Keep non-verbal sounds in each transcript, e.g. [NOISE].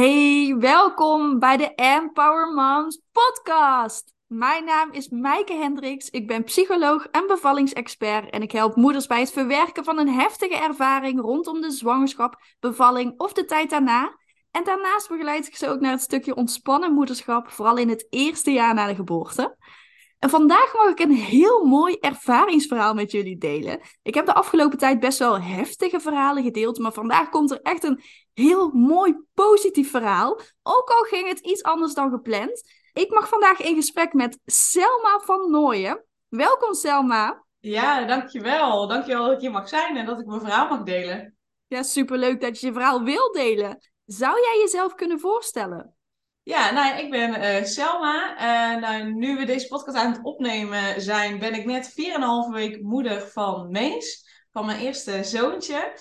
Hey, welkom bij de Empower Moms podcast. Mijn naam is Maaike Hendricks. Ik ben psycholoog en bevallingsexpert en ik help moeders bij het verwerken van een heftige ervaring rondom de zwangerschap, bevalling of de tijd daarna. En daarnaast begeleid ik ze ook naar het stukje ontspannen moederschap, vooral in het eerste jaar na de geboorte. En vandaag mag ik een heel mooi ervaringsverhaal met jullie delen. Ik heb de afgelopen tijd best wel heftige verhalen gedeeld, maar vandaag komt er echt een heel mooi positief verhaal. Ook al ging het iets anders dan gepland. Ik mag vandaag in gesprek met Selma van Nooyen. Welkom Selma. Ja, dankjewel. Dankjewel dat ik hier mag zijn en dat ik mijn verhaal mag delen. Ja, superleuk dat je je verhaal wil delen. Zou jij jezelf kunnen voorstellen? Ja, nou, ik ben uh, Selma. Uh, nou, nu we deze podcast aan het opnemen zijn, ben ik net 4,5 week moeder van Mees, van mijn eerste zoontje.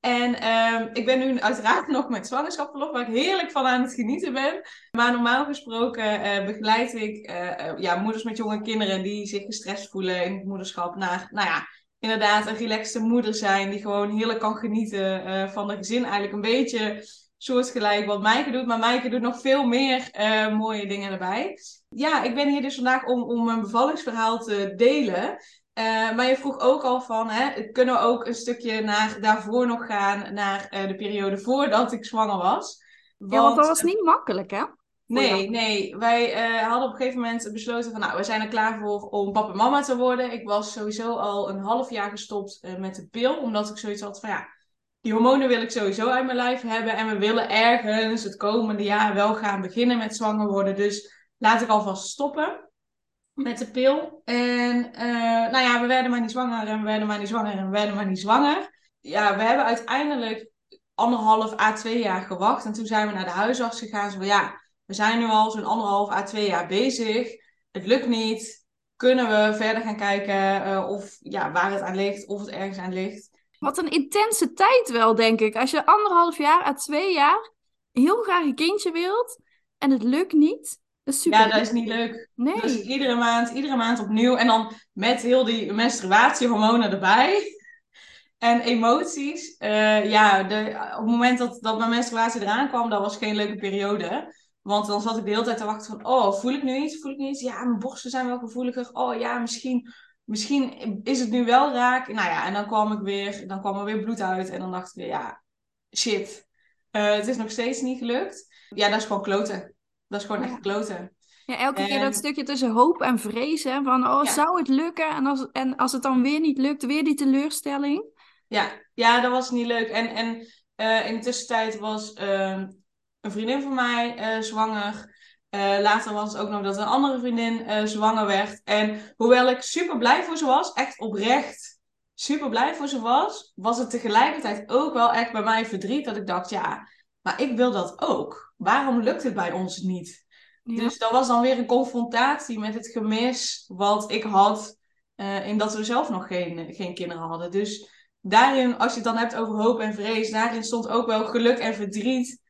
En uh, ik ben nu uiteraard [LAUGHS] nog met zwangerschapsverlof, waar ik heerlijk van aan het genieten ben. Maar normaal gesproken uh, begeleid ik ja, moeders met jonge kinderen die zich gestrest voelen in het moederschap naar, nou ja, inderdaad een relaxte moeder zijn die gewoon heerlijk kan genieten van de gezin. Eigenlijk een beetje soortgelijk wat Maaike doet. Maar Maaike doet nog veel meer uh, mooie dingen erbij. Ja, ik ben hier dus vandaag om, om mijn bevallingsverhaal te delen. Uh, maar je vroeg ook al van, hè, kunnen we ook een stukje naar daarvoor nog gaan, naar uh, de periode voordat ik zwanger was? Want, ja, want dat was niet makkelijk, hè? Nee, nee. Wij hadden op een gegeven moment besloten van, nou, we zijn er klaar voor om papa en mama te worden. Ik was sowieso al een half jaar gestopt met de pil, omdat ik zoiets had van, ja, die hormonen wil ik sowieso uit mijn lijf hebben. En we willen ergens het komende jaar wel gaan beginnen met zwanger worden. Dus laat ik alvast stoppen met de pil. En uh, nou ja, we werden maar niet zwanger en we werden maar niet zwanger en we werden maar niet zwanger. Ja, we hebben uiteindelijk anderhalf à twee jaar gewacht. En toen zijn we naar de huisarts gegaan. Zo ja, we zijn nu al zo'n anderhalf à twee jaar bezig. Het lukt niet. Kunnen we verder gaan kijken uh, of ja, waar het aan ligt, of het ergens aan ligt. Wat een intense tijd wel, denk ik. Als je anderhalf jaar à twee jaar heel graag een kindje wilt en het lukt niet. Dat is super ja, dat is niet leuk. Nee. Dus iedere maand, iedere maand opnieuw. En dan met heel die menstruatiehormonen erbij. En emoties. Uh, ja, de, op het moment dat, dat mijn menstruatie eraan kwam, dat was geen leuke periode. Want dan zat ik de hele tijd te wachten van, oh, voel ik nu iets? Voel ik nu iets? Ja, mijn borsten zijn wel gevoeliger. Oh ja, misschien misschien is het nu wel raak. Nou ja, en dan kwam ik weer, dan kwam er weer bloed uit. En dan dacht ik weer, ja, shit. Uh, het is nog steeds niet gelukt. Ja, dat is gewoon kloten. Dat is gewoon echt kloten. Ja, elke keer dat stukje tussen hoop en vrees. Hè, van, oh, zou het lukken? En als, en als het dan weer niet lukt, weer die teleurstelling. Ja, ja dat was niet leuk. En, en uh, in de tussentijd was uh, een vriendin van mij uh, zwanger. Uh, later was het ook nog dat een andere vriendin uh, zwanger werd. En hoewel ik super blij voor ze was, echt oprecht super blij voor ze was, was het tegelijkertijd ook wel echt bij mij verdriet dat ik dacht, ja, maar ik wil dat ook. Waarom lukt het bij ons niet? Dus dat was dan weer een confrontatie met het gemis wat ik had uh, in dat we zelf nog geen, geen kinderen hadden. Dus daarin, als je het dan hebt over hoop en vrees, daarin stond ook wel geluk en verdriet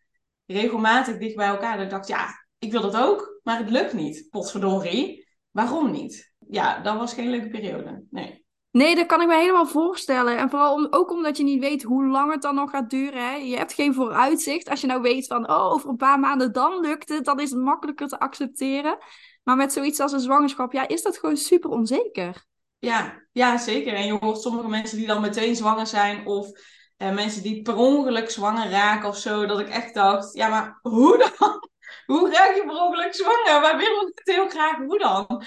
regelmatig dicht bij elkaar. Dat ik dacht, ja, ik wil dat ook, maar het lukt niet. Potverdorie. Waarom niet? Ja, dat was geen leuke periode. Nee. Nee, dat kan ik me helemaal voorstellen. En vooral om, ook omdat je niet weet hoe lang het dan nog gaat duren. Hè? Je hebt geen vooruitzicht. Als je nou weet van, oh, over een paar maanden dan lukt het, dan is het makkelijker te accepteren. Maar met zoiets als een zwangerschap, ja, is dat gewoon super onzeker. Ja, ja, zeker. En je hoort sommige mensen die dan meteen zwanger zijn of eh, mensen die per ongeluk zwanger raken of zo. Dat ik echt dacht, ja, maar hoe dan? Hoe raak je per ongeluk zwanger? Wij willen het heel graag. Hoe dan?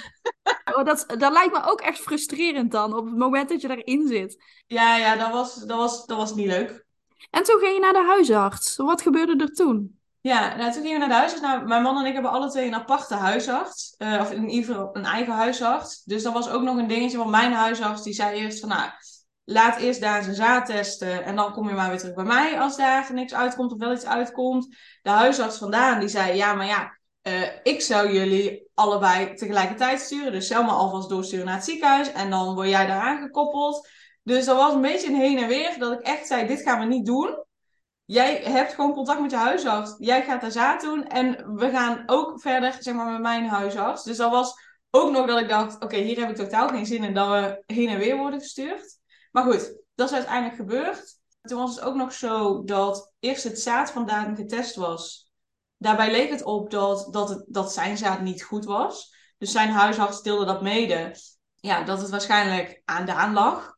Oh, dat, dat lijkt me ook echt frustrerend dan, op het moment dat je daarin zit. Ja, ja dat, was, dat, was, dat was niet leuk. En toen ging je naar de huisarts. Wat gebeurde er toen? Ja, nou, toen gingen we naar de huisarts. Nou, mijn man en ik hebben alle twee een aparte huisarts. Uh, of in ieder geval een eigen huisarts. Dus dat was ook nog een dingetje. Want mijn huisarts die zei eerst van... Nou, laat eerst daar zijn zaad testen en dan kom je maar weer terug bij mij als daar niks uitkomt of wel iets uitkomt. De huisarts vandaan die zei, ja, maar ja, uh, ik zou jullie allebei tegelijkertijd sturen. Dus Selma alvast doorsturen naar het ziekenhuis en dan word jij daar aangekoppeld. Dus dat was een beetje een heen en weer dat ik echt zei, dit gaan we niet doen. Jij hebt gewoon contact met je huisarts. Jij gaat daar zaad doen en we gaan ook verder zeg maar, met mijn huisarts. Dus dat was ook nog dat ik dacht, oké, hier heb ik totaal geen zin in dat we heen en weer worden gestuurd. Maar goed, dat is uiteindelijk gebeurd. Toen was het ook nog zo dat eerst het zaad van Daden getest was. daarbij leek het op dat, dat, dat zijn zaad niet goed was. Dus zijn huisarts deelde dat mede. Ja, dat het waarschijnlijk aan Daan lag.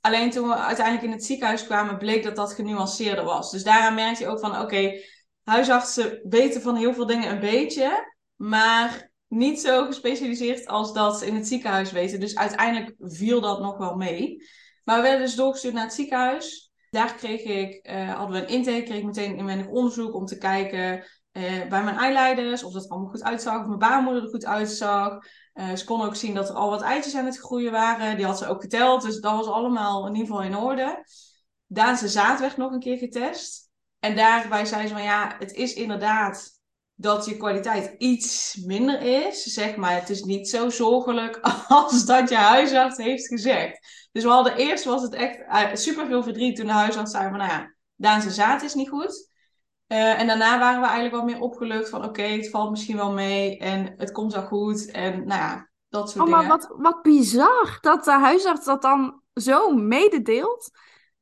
Alleen toen we uiteindelijk in het ziekenhuis kwamen, bleek dat dat genuanceerder was. Dus daaraan merkte je ook van, oké, huisartsen weten van heel veel dingen een beetje, maar niet zo gespecialiseerd als dat ze in het ziekenhuis weten. Dus uiteindelijk viel dat nog wel mee. Maar we werden dus doorgestuurd naar het ziekenhuis. Daar kreeg ik, uh, hadden we een intake, kreeg ik meteen een inwendig onderzoek om te kijken uh, bij mijn eileiders, of dat allemaal goed uitzag, of mijn baarmoeder er goed uitzag. Uh, ze kon ook zien dat er al wat eitjes aan het groeien waren. Die had ze ook geteld, dus dat was allemaal in ieder geval in orde. Daanse zaad werd nog een keer getest. En daarbij zei ze van ja, het is inderdaad dat je kwaliteit iets minder is. Zeg maar, het is niet zo zorgelijk [LAUGHS] als dat je huisarts heeft gezegd. Dus we hadden eerst was het echt uh, super veel verdriet toen de huisarts zei van nou ja, Daanse zaad is niet goed. Uh, en daarna waren we eigenlijk wat meer opgelucht van oké, het valt misschien wel mee en het komt wel goed. En nou ja, dat soort oh, dingen. Maar wat, wat bizar dat de huisarts dat dan zo mededeelt,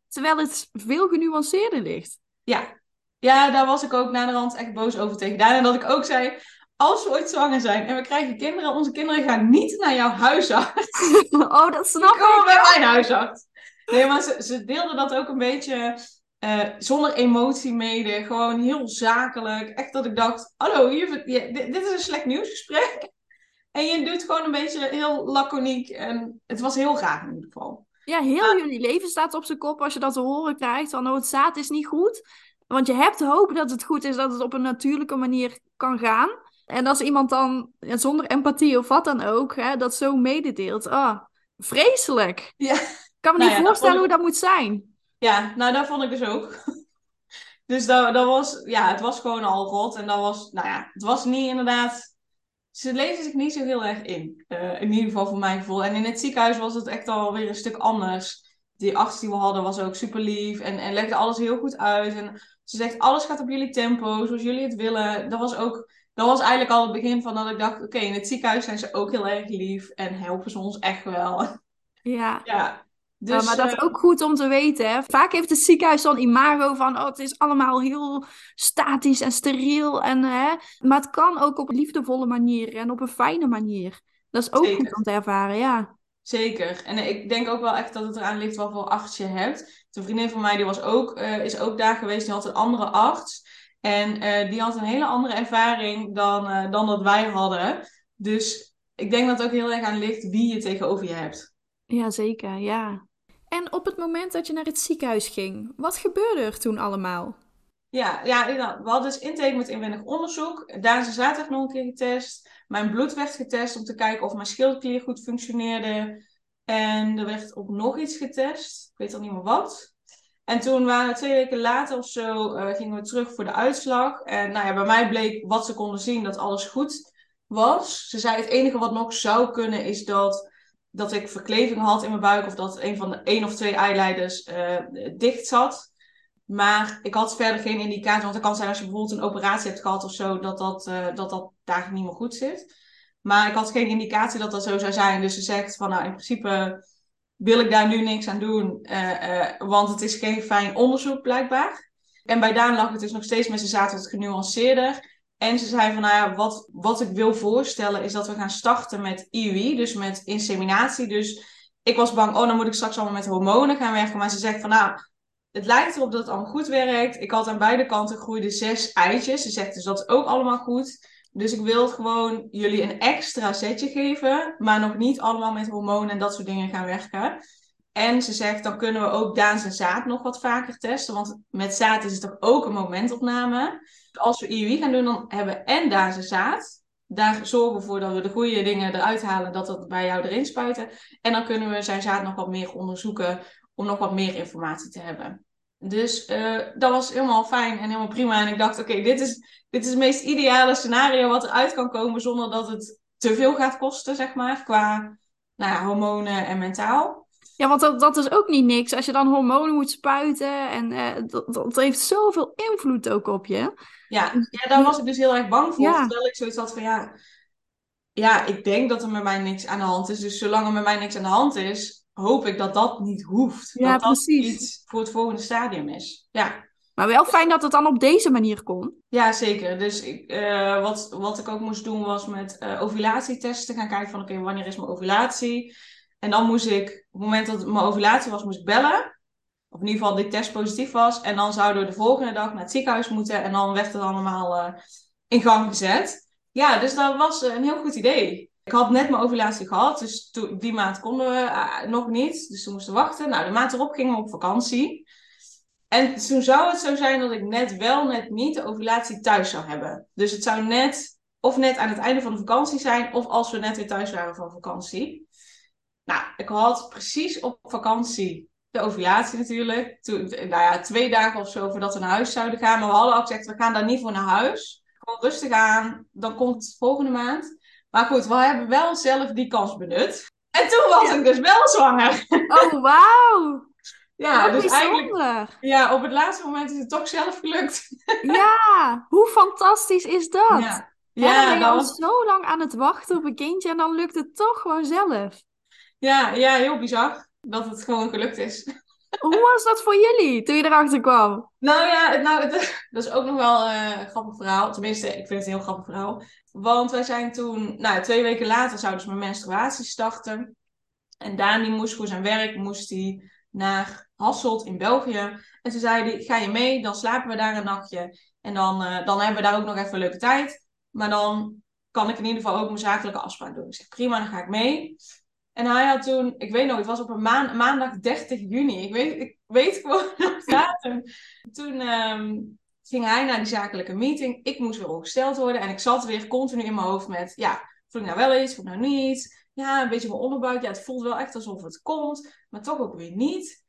terwijl het veel genuanceerder ligt. Ja. Ja, daar was ik ook na de rand echt boos over tegen Daan. En dat ik ook zei, als we ooit zwanger zijn en we krijgen kinderen, onze kinderen gaan niet naar jouw huisarts. [LAUGHS] oh, dat snap ik. Gewoon bij mijn huisarts. Nee, maar ze, ze deelden dat ook een beetje uh, zonder emotie mede. Gewoon heel zakelijk. Echt dat ik dacht, hallo, hier, dit, dit is een slecht nieuwsgesprek. En je doet gewoon een beetje heel laconiek. En het was heel graag in ieder geval. Ja, heel jullie leven staat op zijn kop als je dat te horen krijgt. Van, oh, het zaad is niet goed. Want je hebt hoop dat het goed is, dat het op een natuurlijke manier kan gaan. En als iemand dan, zonder empathie of wat dan ook, hè, dat zo mededeelt. Ah, vreselijk. Ja. Ik kan me niet nou ja, voorstellen hoe dat moet zijn. Ja, nou dat vond ik dus ook. [LAUGHS] dus dat, dat was, ja, het was gewoon al rot. En dat was, nou ja, het was niet inderdaad... Ze leefden zich niet zo heel erg in. Uh, in ieder geval voor mijn gevoel. En in het ziekenhuis was het echt alweer een stuk anders. Die arts die we hadden was ook super lief. En, en legde alles heel goed uit. En ze zegt, alles gaat op jullie tempo, zoals jullie het willen. Dat was ook... Dat was eigenlijk al het begin van dat ik dacht, oké, in het ziekenhuis zijn ze ook heel erg lief en helpen ze ons echt wel. [LAUGHS] Ja. [LAUGHS] Ja, dus, maar dat is eh, ook goed om te weten. Hè? Vaak heeft het ziekenhuis zo'n imago van... oh, het is allemaal heel statisch en steriel. En, hè? Maar het kan ook op een liefdevolle manier en op een fijne manier. Dat is ook goed om te ervaren, ja. Zeker. En ik denk ook wel echt dat het eraan ligt wat voor arts je hebt. Een vriendin van mij die was ook, uh, is ook daar geweest. Die had een andere arts. En uh, die had een hele andere ervaring dan, uh, dan dat wij hadden. Dus ik denk dat het ook heel erg aan ligt wie je tegenover je hebt. Ja, zeker, ja. En op het moment dat je naar het ziekenhuis ging, wat gebeurde er toen allemaal? Ja, ja we hadden dus intake met inwendig onderzoek. Daar is de zaterdag nog een keer getest. Mijn bloed werd getest om te kijken of mijn schildklier goed functioneerde. En er werd ook nog iets getest. Ik weet al niet meer wat. En toen waren we twee weken later of zo, uh, gingen we terug voor de uitslag. En nou ja, bij mij bleek wat ze konden zien dat alles goed was. Ze zei het enige wat nog zou kunnen is dat dat ik verkleving had in mijn buik of dat een van de één of twee eileiders uh, dicht zat. Maar ik had verder geen indicatie, want het kan zijn als je bijvoorbeeld een operatie hebt gehad of zo, dat dat, uh, dat, dat daar niet meer goed zit. Maar ik had geen indicatie dat dat zo zou zijn. Dus ze zegt van nou in principe wil ik daar nu niks aan doen, uh, want het is geen fijn onderzoek blijkbaar. En bij Daan lag het dus nog steeds met zijn zaad wat genuanceerder. En ze zei van, nou ja, wat, wat ik wil voorstellen is dat we gaan starten met IUI, dus met inseminatie. Dus ik was bang, oh, dan moet ik straks allemaal met hormonen gaan werken. Maar ze zegt van, nou, het lijkt erop dat het allemaal goed werkt. Ik had aan beide kanten groeide zes eitjes. Ze zegt dus dat is ook allemaal goed. Dus ik wil gewoon jullie een extra setje geven, maar nog niet allemaal met hormonen en dat soort dingen gaan werken. En ze zegt, dan kunnen we ook Daans en zaad nog wat vaker testen. Want met zaad is het toch ook een momentopname als we IUI gaan doen, dan hebben we en daar zaad. Daar zorgen we voor dat we de goede dingen eruit halen, dat dat bij jou erin spuiten. En dan kunnen we zijn zaad nog wat meer onderzoeken om nog wat meer informatie te hebben. Dus uh, dat was helemaal fijn en helemaal prima. En ik dacht, oké, dit, is, dit is het meest ideale scenario wat eruit kan komen zonder dat het te veel gaat kosten, zeg maar, qua nou ja, hormonen en mentaal. Ja, want dat, dat is ook niet niks. Als je dan hormonen moet spuiten en uh, dat, dat heeft zoveel invloed ook op je. Ja, ja, daar was ik dus heel erg bang voor. Ja. Terwijl ik zoiets had van ja, ja, ik denk dat er met mij niks aan de hand is. Dus zolang er met mij niks aan de hand is, hoop ik dat dat niet hoeft. Ja, dat precies. dat iets voor het volgende stadium is. Ja. Maar wel fijn dat het dan op deze manier kon. Ja, zeker. Dus ik, uh, wat, wat ik ook moest doen was met uh, ovulatietesten gaan kijken van oké, wanneer is mijn ovulatie? En dan moest ik, op het moment dat mijn ovulatie was, moest ik bellen. Of in ieder geval die test positief was. En dan zouden we de volgende dag naar het ziekenhuis moeten. En dan werd het allemaal uh, in gang gezet. Ja, dus dat was een heel goed idee. Ik had net mijn ovulatie gehad, dus die maand konden we nog niet. Dus toen moesten we wachten. Nou, de maand erop gingen we op vakantie. En toen zou het zo zijn dat ik net wel, net niet de ovulatie thuis zou hebben. Dus het zou net, of net aan het einde van de vakantie zijn, of als we net weer thuis waren van vakantie. Nou, ik had precies op vakantie de ovulatie natuurlijk. Toen, nou ja, twee dagen of zo voordat we naar huis zouden gaan. Maar we hadden ook gezegd, we gaan daar niet voor naar huis. Gewoon rustig aan, dan komt het volgende maand. Maar goed, we hebben wel zelf die kans benut. En toen was ik dus wel zwanger. Oh, wauw! [LAUGHS] Ja, dus eigenlijk. Ja, op het laatste moment is het toch zelf gelukt. [LAUGHS] Ja, hoe fantastisch is dat? Ja, ja, dan ben je al zo lang aan het wachten op een kindje en dan lukt het toch gewoon zelf. Ja, ja, heel bizar dat het gewoon gelukt is. Hoe was dat voor jullie toen je erachter kwam? Nou ja, nou, [LAUGHS] dat is ook nog wel uh, een grappig verhaal. Tenminste, ik vind het een heel grappig verhaal. Want wij zijn toen, nou, twee weken later zouden ze mijn menstruatie starten. En Dani moest voor zijn werk, moest hij naar Hasselt in België. En toen zei ga je mee, dan slapen we daar een nachtje. En dan, uh, dan hebben we daar ook nog even een leuke tijd. Maar dan kan ik in ieder geval ook mijn zakelijke afspraak doen. Ik zeg, prima, dan ga ik mee. En hij had toen, ik weet nog, het was op een maan, maandag 30 juni. Ik weet, ik weet gewoon [LAUGHS] nog datum. Toen um, ging hij naar die zakelijke meeting. Ik moest weer ongesteld worden. En ik zat weer continu in mijn hoofd met, ja, voel ik nou wel iets, voel ik nou niet? Ja, een beetje mijn onderbuik. Ja, het voelt wel echt alsof het komt, maar toch ook weer niet.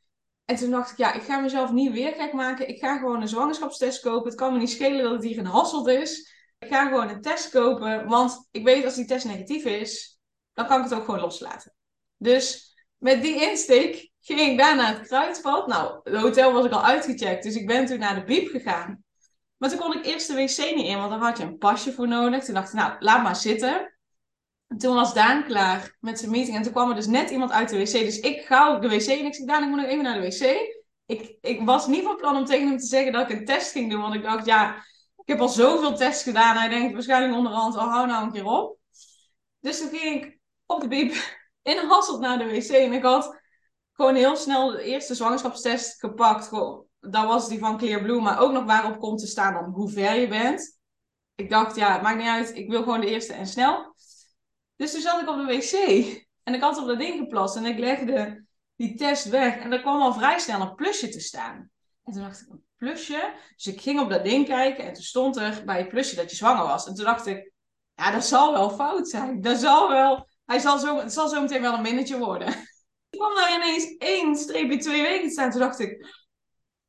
En toen dacht ik, ja, ik ga mezelf niet weer gek maken. Ik ga gewoon een zwangerschapstest kopen. Het kan me niet schelen dat het hier Hasselt is. Ik ga gewoon een test kopen, want ik weet als die test negatief is, dan kan ik het ook gewoon loslaten. Dus met die insteek ging ik daar naar het Kruidvat. Nou, het hotel was ik al uitgecheckt, dus ik ben toen naar de Biep gegaan. Maar toen kon ik eerst de wc niet in, want daar had je een pasje voor nodig. Toen dacht ik, nou, laat maar zitten. En toen was Daan klaar met zijn meeting. En toen kwam er dus net iemand uit de wc. Dus ik ga de wc en ik zeg, Daan, ik moet nog even naar de wc. Ik, ik was niet van plan om tegen hem te zeggen dat ik een test ging doen. Want ik dacht, ja, ik heb al zoveel tests gedaan. Hij denkt waarschijnlijk onderhand, oh, hou nou een keer op. Dus toen ging ik op de biep in Hasselt naar de wc. En ik had gewoon heel snel de eerste zwangerschapstest gepakt. Gewoon, dat was die van Clear Blue. Maar ook nog waarop komt te staan dan hoe ver je bent. Ik dacht, ja, het maakt niet uit. Ik wil gewoon de eerste en snel. Dus toen zat ik op de wc. En ik had op dat ding geplast. En ik legde die test weg. En er kwam al vrij snel een plusje te staan. En toen dacht ik, een plusje? Dus ik ging op dat ding kijken. En toen stond er bij het plusje dat je zwanger was. En toen dacht ik, ja, dat zal wel fout zijn. Dat zal wel... Hij zal zo, het zal zo meteen wel een minnetje worden. Ik kwam daar ineens één streepje twee weken te staan. Toen dacht ik,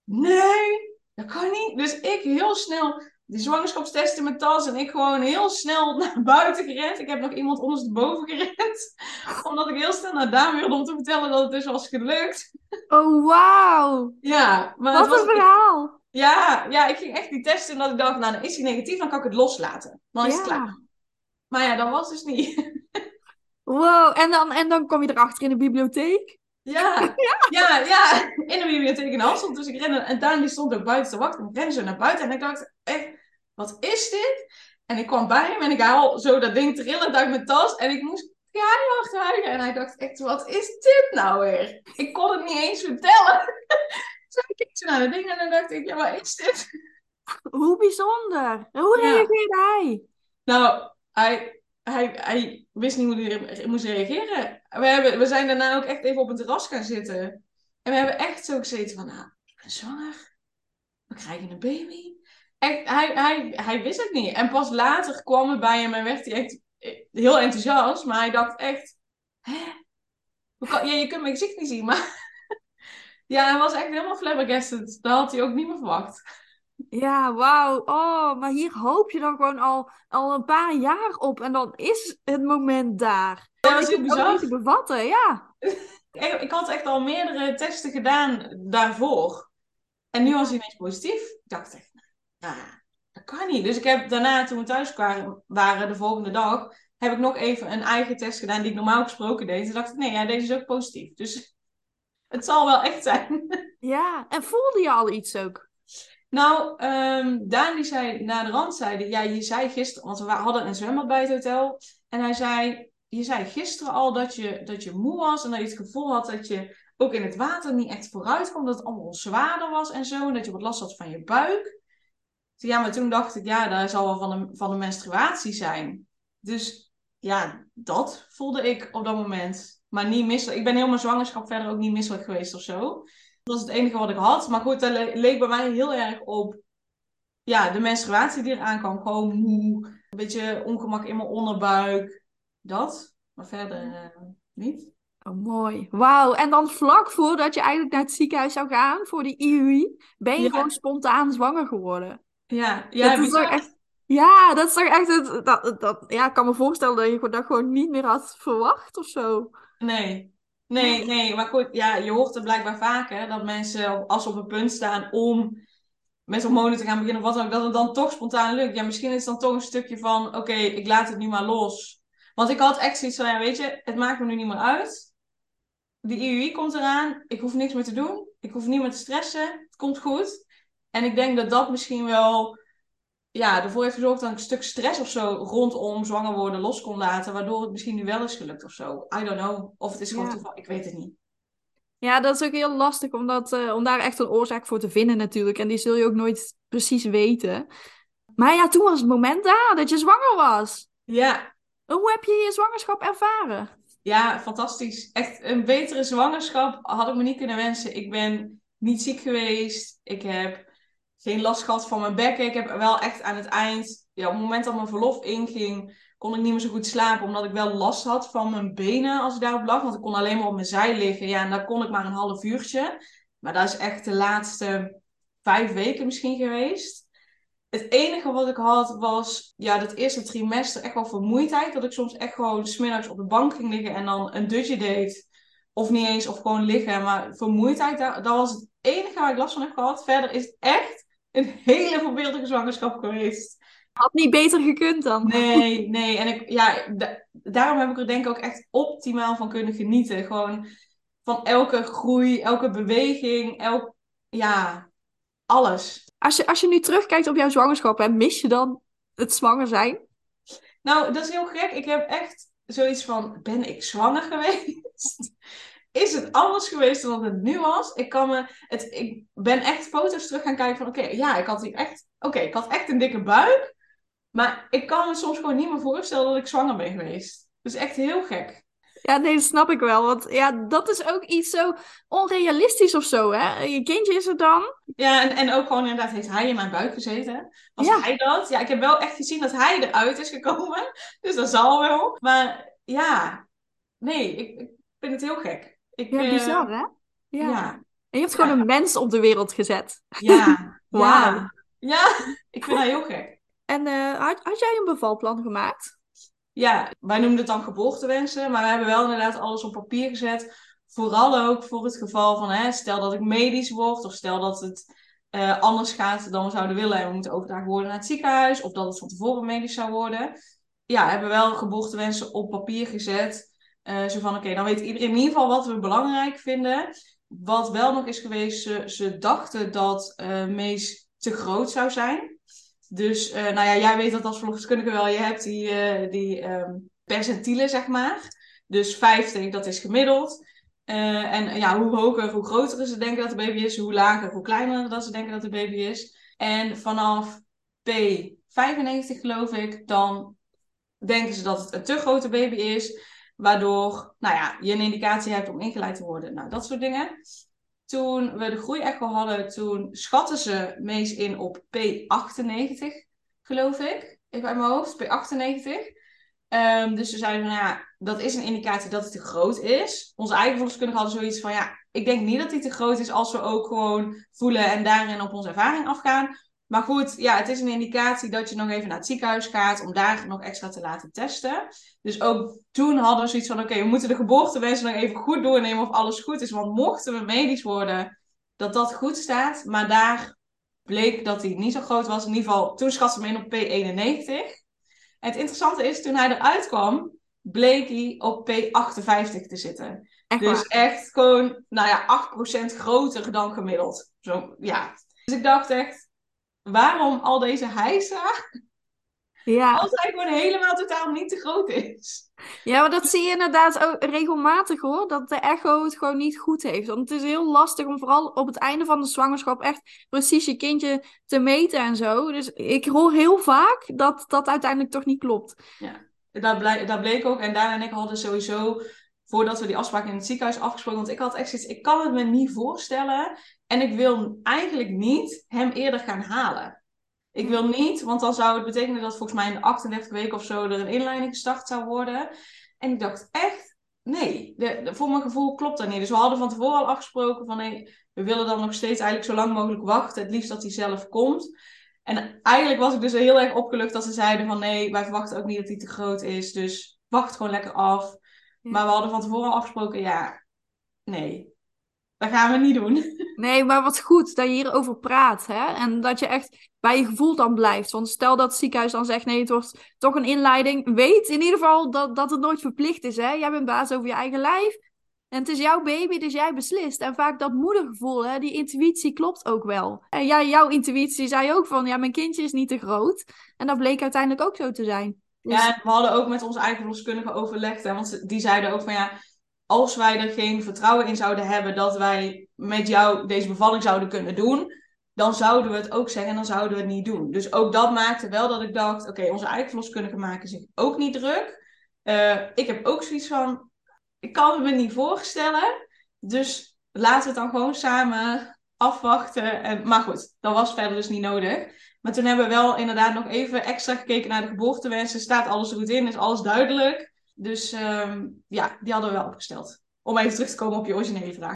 nee, dat kan niet. Dus ik heel snel die zwangerschapstest in mijn tas en ik gewoon heel snel [LAUGHS] naar buiten gerend. Ik heb nog iemand ondersteboven gerend. [LAUGHS] Omdat ik heel snel naar Daan wilde om te vertellen dat het dus was gelukt. Oh, wauw. Ja. Maar Wat was, een verhaal. ja, ja, ik ging echt die testen en dat ik dacht, nou dan is hij negatief, dan kan ik het loslaten. Dan is het Ja. klaar. Maar ja, dat was dus niet. [LAUGHS] Wow, en dan, en dan kom je erachter in de bibliotheek? Ja, [LAUGHS] ja, ja, in de bibliotheek in Hasselt. Dus ik rende, en Daan die stond ook buiten te wachten. Ik rende zo naar buiten en ik dacht, echt, wat is dit? En ik kwam bij hem en ik haal zo dat ding trillend uit mijn tas. En ik moest keihard huilen. En hij dacht echt, wat is dit nou weer? Ik kon het niet eens vertellen. [LAUGHS] Dus ik keek zo naar dat ding en dan dacht ik, ja, wat is dit? Hoe bijzonder. Hoe Ja. reageerde hij? Nou, hij, hij, hij wist niet hoe hij moest reageren. We, hebben, we zijn daarna ook echt even op een terras gaan zitten. En we hebben echt zo gezeten van, nou, ik ben zwanger. We krijgen een baby. Hij, hij, hij wist het niet. En pas later kwam het bij hem en werd hij echt heel enthousiast. Maar hij dacht echt, hè? Kan, je kunt mijn gezicht niet zien, maar... [LAUGHS] Ja, hij was echt helemaal flabbergasted. Dat had hij ook niet meer verwacht. Ja, wauw. Oh, maar hier hoop je dan gewoon al, al een paar jaar op. En dan is het moment daar. Ja, dat is het ook bizar. te bevatten, ja. [LAUGHS] Ik, ik had echt al meerdere testen gedaan daarvoor. En nu was hij ineens positief. Ik dacht echt, nou, dat kan niet. Dus ik heb daarna, toen we thuis waren, waren de volgende dag, heb ik nog even een eigen test gedaan die ik normaal gesproken deed. Toen dacht ik, nee, ja, deze is ook positief. Dus [LAUGHS] het zal wel echt zijn. Ja, en voelde je al iets ook? Nou, um, Daan die zei na de rand, ja, je zei gisteren, want we hadden een zwembad bij het hotel. En hij zei, je zei gisteren al dat je, dat je moe was en dat je het gevoel had dat je ook in het water niet echt vooruit kwam. Dat het allemaal zwaarder was en zo. En dat je wat last had van je buik. Ja, maar toen dacht ik, ja, dat zal wel van de, van de menstruatie zijn. Dus ja, dat voelde ik op dat moment. Maar niet misselijk. Ik ben mijn zwangerschap verder ook niet misselijk geweest of zo. Dat was het enige wat ik had. Maar goed, dat leek bij mij heel erg op ja, de menstruatie die eraan kwam. Gewoon moe, een beetje ongemak in mijn onderbuik. Dat. Maar verder uh, niet. Oh, mooi. Wauw. En dan vlak voordat je eigenlijk naar het ziekenhuis zou gaan voor die IUI, ben je gewoon spontaan zwanger geworden. Ja, ja dat is toch echt, ja, dat is toch echt het. Dat, dat, ja, ik kan me voorstellen dat je dat gewoon niet meer had verwacht of zo. Nee. Nee, nee, maar goed, ja, je hoort het blijkbaar vaker dat mensen, als ze op een punt staan om met hormonen te gaan beginnen of wat dan ook, dat het dan toch spontaan lukt. Ja, misschien is het dan toch een stukje van, oké, ik laat het nu maar los. Want ik had echt zoiets van, ja, weet je, het maakt me nu niet meer uit. De IUI komt eraan, ik hoef niks meer te doen. Ik hoef niet meer te stressen, het komt goed. En ik denk dat dat misschien wel ja, ervoor heeft gezorgd dat ik een stuk stress of zo rondom zwanger worden los kon laten. Waardoor het misschien nu wel is gelukt of zo. I don't know. Of het is gewoon toeval. Ik weet het niet. Ja, dat is ook heel lastig om, dat, uh, om daar echt een oorzaak voor te vinden natuurlijk. En die zul je ook nooit precies weten. Maar ja, toen was het moment daar dat je zwanger was. Ja. Hoe heb je je zwangerschap ervaren? Ja, fantastisch. Echt een betere zwangerschap had ik me niet kunnen wensen. Ik ben niet ziek geweest. Ik heb geen last gehad van mijn bekken. Ik heb wel echt aan het eind, ja, op het moment dat mijn verlof inging, kon ik niet meer zo goed slapen. Omdat ik wel last had van mijn benen als ik daarop lag. Want ik kon alleen maar op mijn zij liggen. Ja, en daar kon ik maar een half uurtje. Maar dat is echt de laatste vijf weken misschien geweest. Het enige wat ik had was, ja, dat eerste trimester echt wel vermoeidheid. Dat ik soms echt gewoon smiddags op de bank ging liggen en dan een dutje deed. Of niet eens, of gewoon liggen. Maar vermoeidheid, dat, dat was het enige waar ik last van heb gehad. Verder is het echt een hele voorbeeldige zwangerschap geweest. Had niet beter gekund dan. Nee, nee. En ik, ja, daarom heb ik er denk ik ook echt optimaal van kunnen genieten. Gewoon van elke groei, elke beweging, elk, ja, alles. Als je, als je nu terugkijkt op jouw zwangerschap, hè, mis je dan het zwanger zijn? Nou, dat is heel gek. Ik heb echt zoiets van, ben ik zwanger geweest? Is het anders geweest dan het nu was? Ik, kan me, het, ik ben echt foto's terug gaan kijken van, oké, ja, ik had hier echt, oké, ik had echt een dikke buik. Maar ik kan me soms gewoon niet meer voorstellen dat ik zwanger ben geweest. Dus echt heel gek. Ja, nee, dat snap ik wel. Want ja, dat is ook iets zo onrealistisch of zo, hè? Je kindje is er dan. Ja, en, en ook gewoon inderdaad, heeft hij in mijn buik gezeten? Was hij dat? Ja, ik heb wel echt gezien dat hij eruit is gekomen. [LAUGHS] Dus dat zal wel. Maar ja, nee, ik, ik vind het heel gek. Ik, ja, bizar, hè? Ja. En je hebt gewoon een mens op de wereld gezet. [LAUGHS] Ja. Wauw. Ja. ik vind dat heel gek. En uh, had, had jij een bevalplan gemaakt? Ja, wij noemen het dan geboortewensen. Maar we hebben wel inderdaad alles op papier gezet. Vooral ook voor het geval van, hè, stel dat ik medisch word. Of stel dat het uh, anders gaat dan we zouden willen. En we moeten overgedragen worden naar het ziekenhuis. Of dat het van tevoren medisch zou worden. Ja, hebben we wel geboortewensen op papier gezet. Uh, zo van, oké, dan weet iedereen in ieder geval wat we belangrijk vinden. Wat wel nog is geweest, ze, dachten dat uh, Mees te groot zou zijn. Dus, uh, nou ja, jij weet dat als verloskundige wel. Je hebt die, die um, percentielen, zeg maar. Dus 50, dat is gemiddeld. en ja, hoe hoger, hoe groter ze denken dat de baby is. Hoe lager, hoe kleiner dat ze denken dat de baby is. En vanaf P95, geloof ik, dan denken ze dat het een te grote baby is. Waardoor nou ja, je een indicatie hebt om ingeleid te worden. Nou, dat soort dingen. Toen we de groeiecho hadden, toen schatten ze meest in op P98, geloof ik. Even uit mijn hoofd, P98. Um, dus ze zeiden van, nou ja, dat is een indicatie dat het te groot is. Onze eigen verloskundige hadden zoiets van, ja, ik denk niet dat die te groot is als we ook gewoon voelen en daarin op onze ervaring afgaan. Maar goed, ja, het is een indicatie dat je nog even naar het ziekenhuis gaat om daar nog extra te laten testen. Dus ook toen hadden we zoiets van: oké, we moeten de geboortewensen nog even goed doornemen of alles goed is. Want mochten we medisch worden, dat dat goed staat. Maar daar bleek dat hij niet zo groot was. In ieder geval, toen schat ze hem in op P91. En het interessante is, toen hij eruit kwam, bleek hij op P58 te zitten. dus echt gewoon, nou ja, 8% groter dan gemiddeld. Zo, ja. Dus ik dacht echt, waarom al deze heisa Ja. als hij gewoon helemaal totaal niet te groot is. ja, maar dat zie je inderdaad ook regelmatig hoor. Dat de echo het gewoon niet goed heeft. Want het is heel lastig om vooral op het einde van de zwangerschap echt precies je kindje te meten en zo. Dus ik hoor heel vaak dat dat uiteindelijk toch niet klopt. Dat, blij, dat bleek ook. En Daan en ik hadden sowieso, voordat we die afspraak in het ziekenhuis afgesproken, want ik had echt zoiets, ik kan het me niet voorstellen. En ik wil eigenlijk niet hem eerder gaan halen. Ik wil niet, want dan zou het betekenen dat volgens mij in de 38 weken of zo er een inleiding gestart zou worden. En ik dacht echt, nee, de, de- voor mijn gevoel klopt dat niet. Dus we hadden van tevoren al afgesproken van nee, we willen dan nog steeds eigenlijk zo lang mogelijk wachten. Het liefst dat hij zelf komt. En eigenlijk was ik dus heel erg opgelucht dat ze zeiden van nee, wij verwachten ook niet dat hij te groot is. Dus wacht gewoon lekker af. Ja. Maar we hadden van tevoren al afgesproken, ja, nee, dat gaan we niet doen. Nee, maar wat goed dat je hierover praat. Hè? En dat je echt bij je gevoel dan blijft. Want stel dat het ziekenhuis dan zegt: nee, het wordt toch een inleiding. Weet in ieder geval dat, dat het nooit verplicht is. Hè? Jij bent baas over je eigen lijf. En het is jouw baby, dus jij beslist. En vaak dat moedergevoel, hè, die intuïtie klopt ook wel. En ja, jouw intuïtie zei ook van: ja, mijn kindje is niet te groot. En dat bleek uiteindelijk ook zo te zijn. Dus- Ja, we hadden ook met onze eigen verloskundige overlegd. Hè, want die zeiden ook van ja, als wij er geen vertrouwen in zouden hebben dat wij met jou deze bevalling zouden kunnen doen, dan zouden we het ook zeggen en dan zouden we het niet doen. Dus ook dat maakte wel dat ik dacht, oké, onze eigen verloskundige maken zich ook niet druk. Eh, ik heb ook zoiets van, ik kan me niet voorstellen. Dus laten we het dan gewoon samen afwachten. En, maar goed, dat was verder dus niet nodig. Maar toen hebben we wel inderdaad nog even extra gekeken naar de geboortewensen. Staat alles goed in? Is alles duidelijk? Dus ehm, ja, die hadden we wel opgesteld. Om even terug te komen op je originele vraag.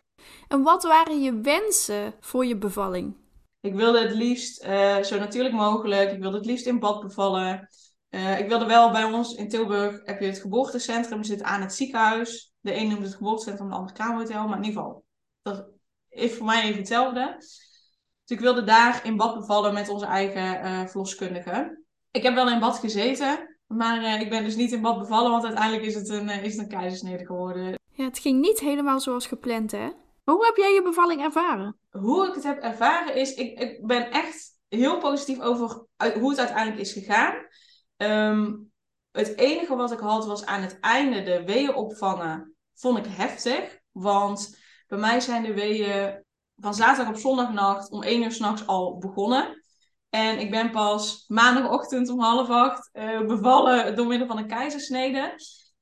En wat waren je wensen voor je bevalling? Ik wilde het liefst eh, zo natuurlijk mogelijk. Ik wilde het liefst in bad bevallen. Eh, ik wilde wel bij ons in Tilburg heb je het geboortecentrum zit aan het ziekenhuis. De een noemt het geboortecentrum, de ander kamerhotel. Maar in ieder geval, dat is voor mij even hetzelfde. Dus ik wilde daar in bad bevallen met onze eigen eh verloskundige. Ik heb wel in bad gezeten, maar eh, ik ben dus niet in bad bevallen, want uiteindelijk is het een, eh, is het een keizersnede geworden. Ja, het ging niet helemaal zoals gepland, hè? Hoe heb jij je bevalling ervaren? hoe ik het heb ervaren is, ik, ik ben echt heel positief over hoe het uiteindelijk is gegaan. Ehm, het enige wat ik had was aan het einde de weeën opvangen, vond ik heftig. Want bij mij zijn de weeën van zaterdag op zondagnacht om 1 uur s'nachts al begonnen. En ik ben pas maandagochtend om half acht eh, bevallen door middel van een keizersnede.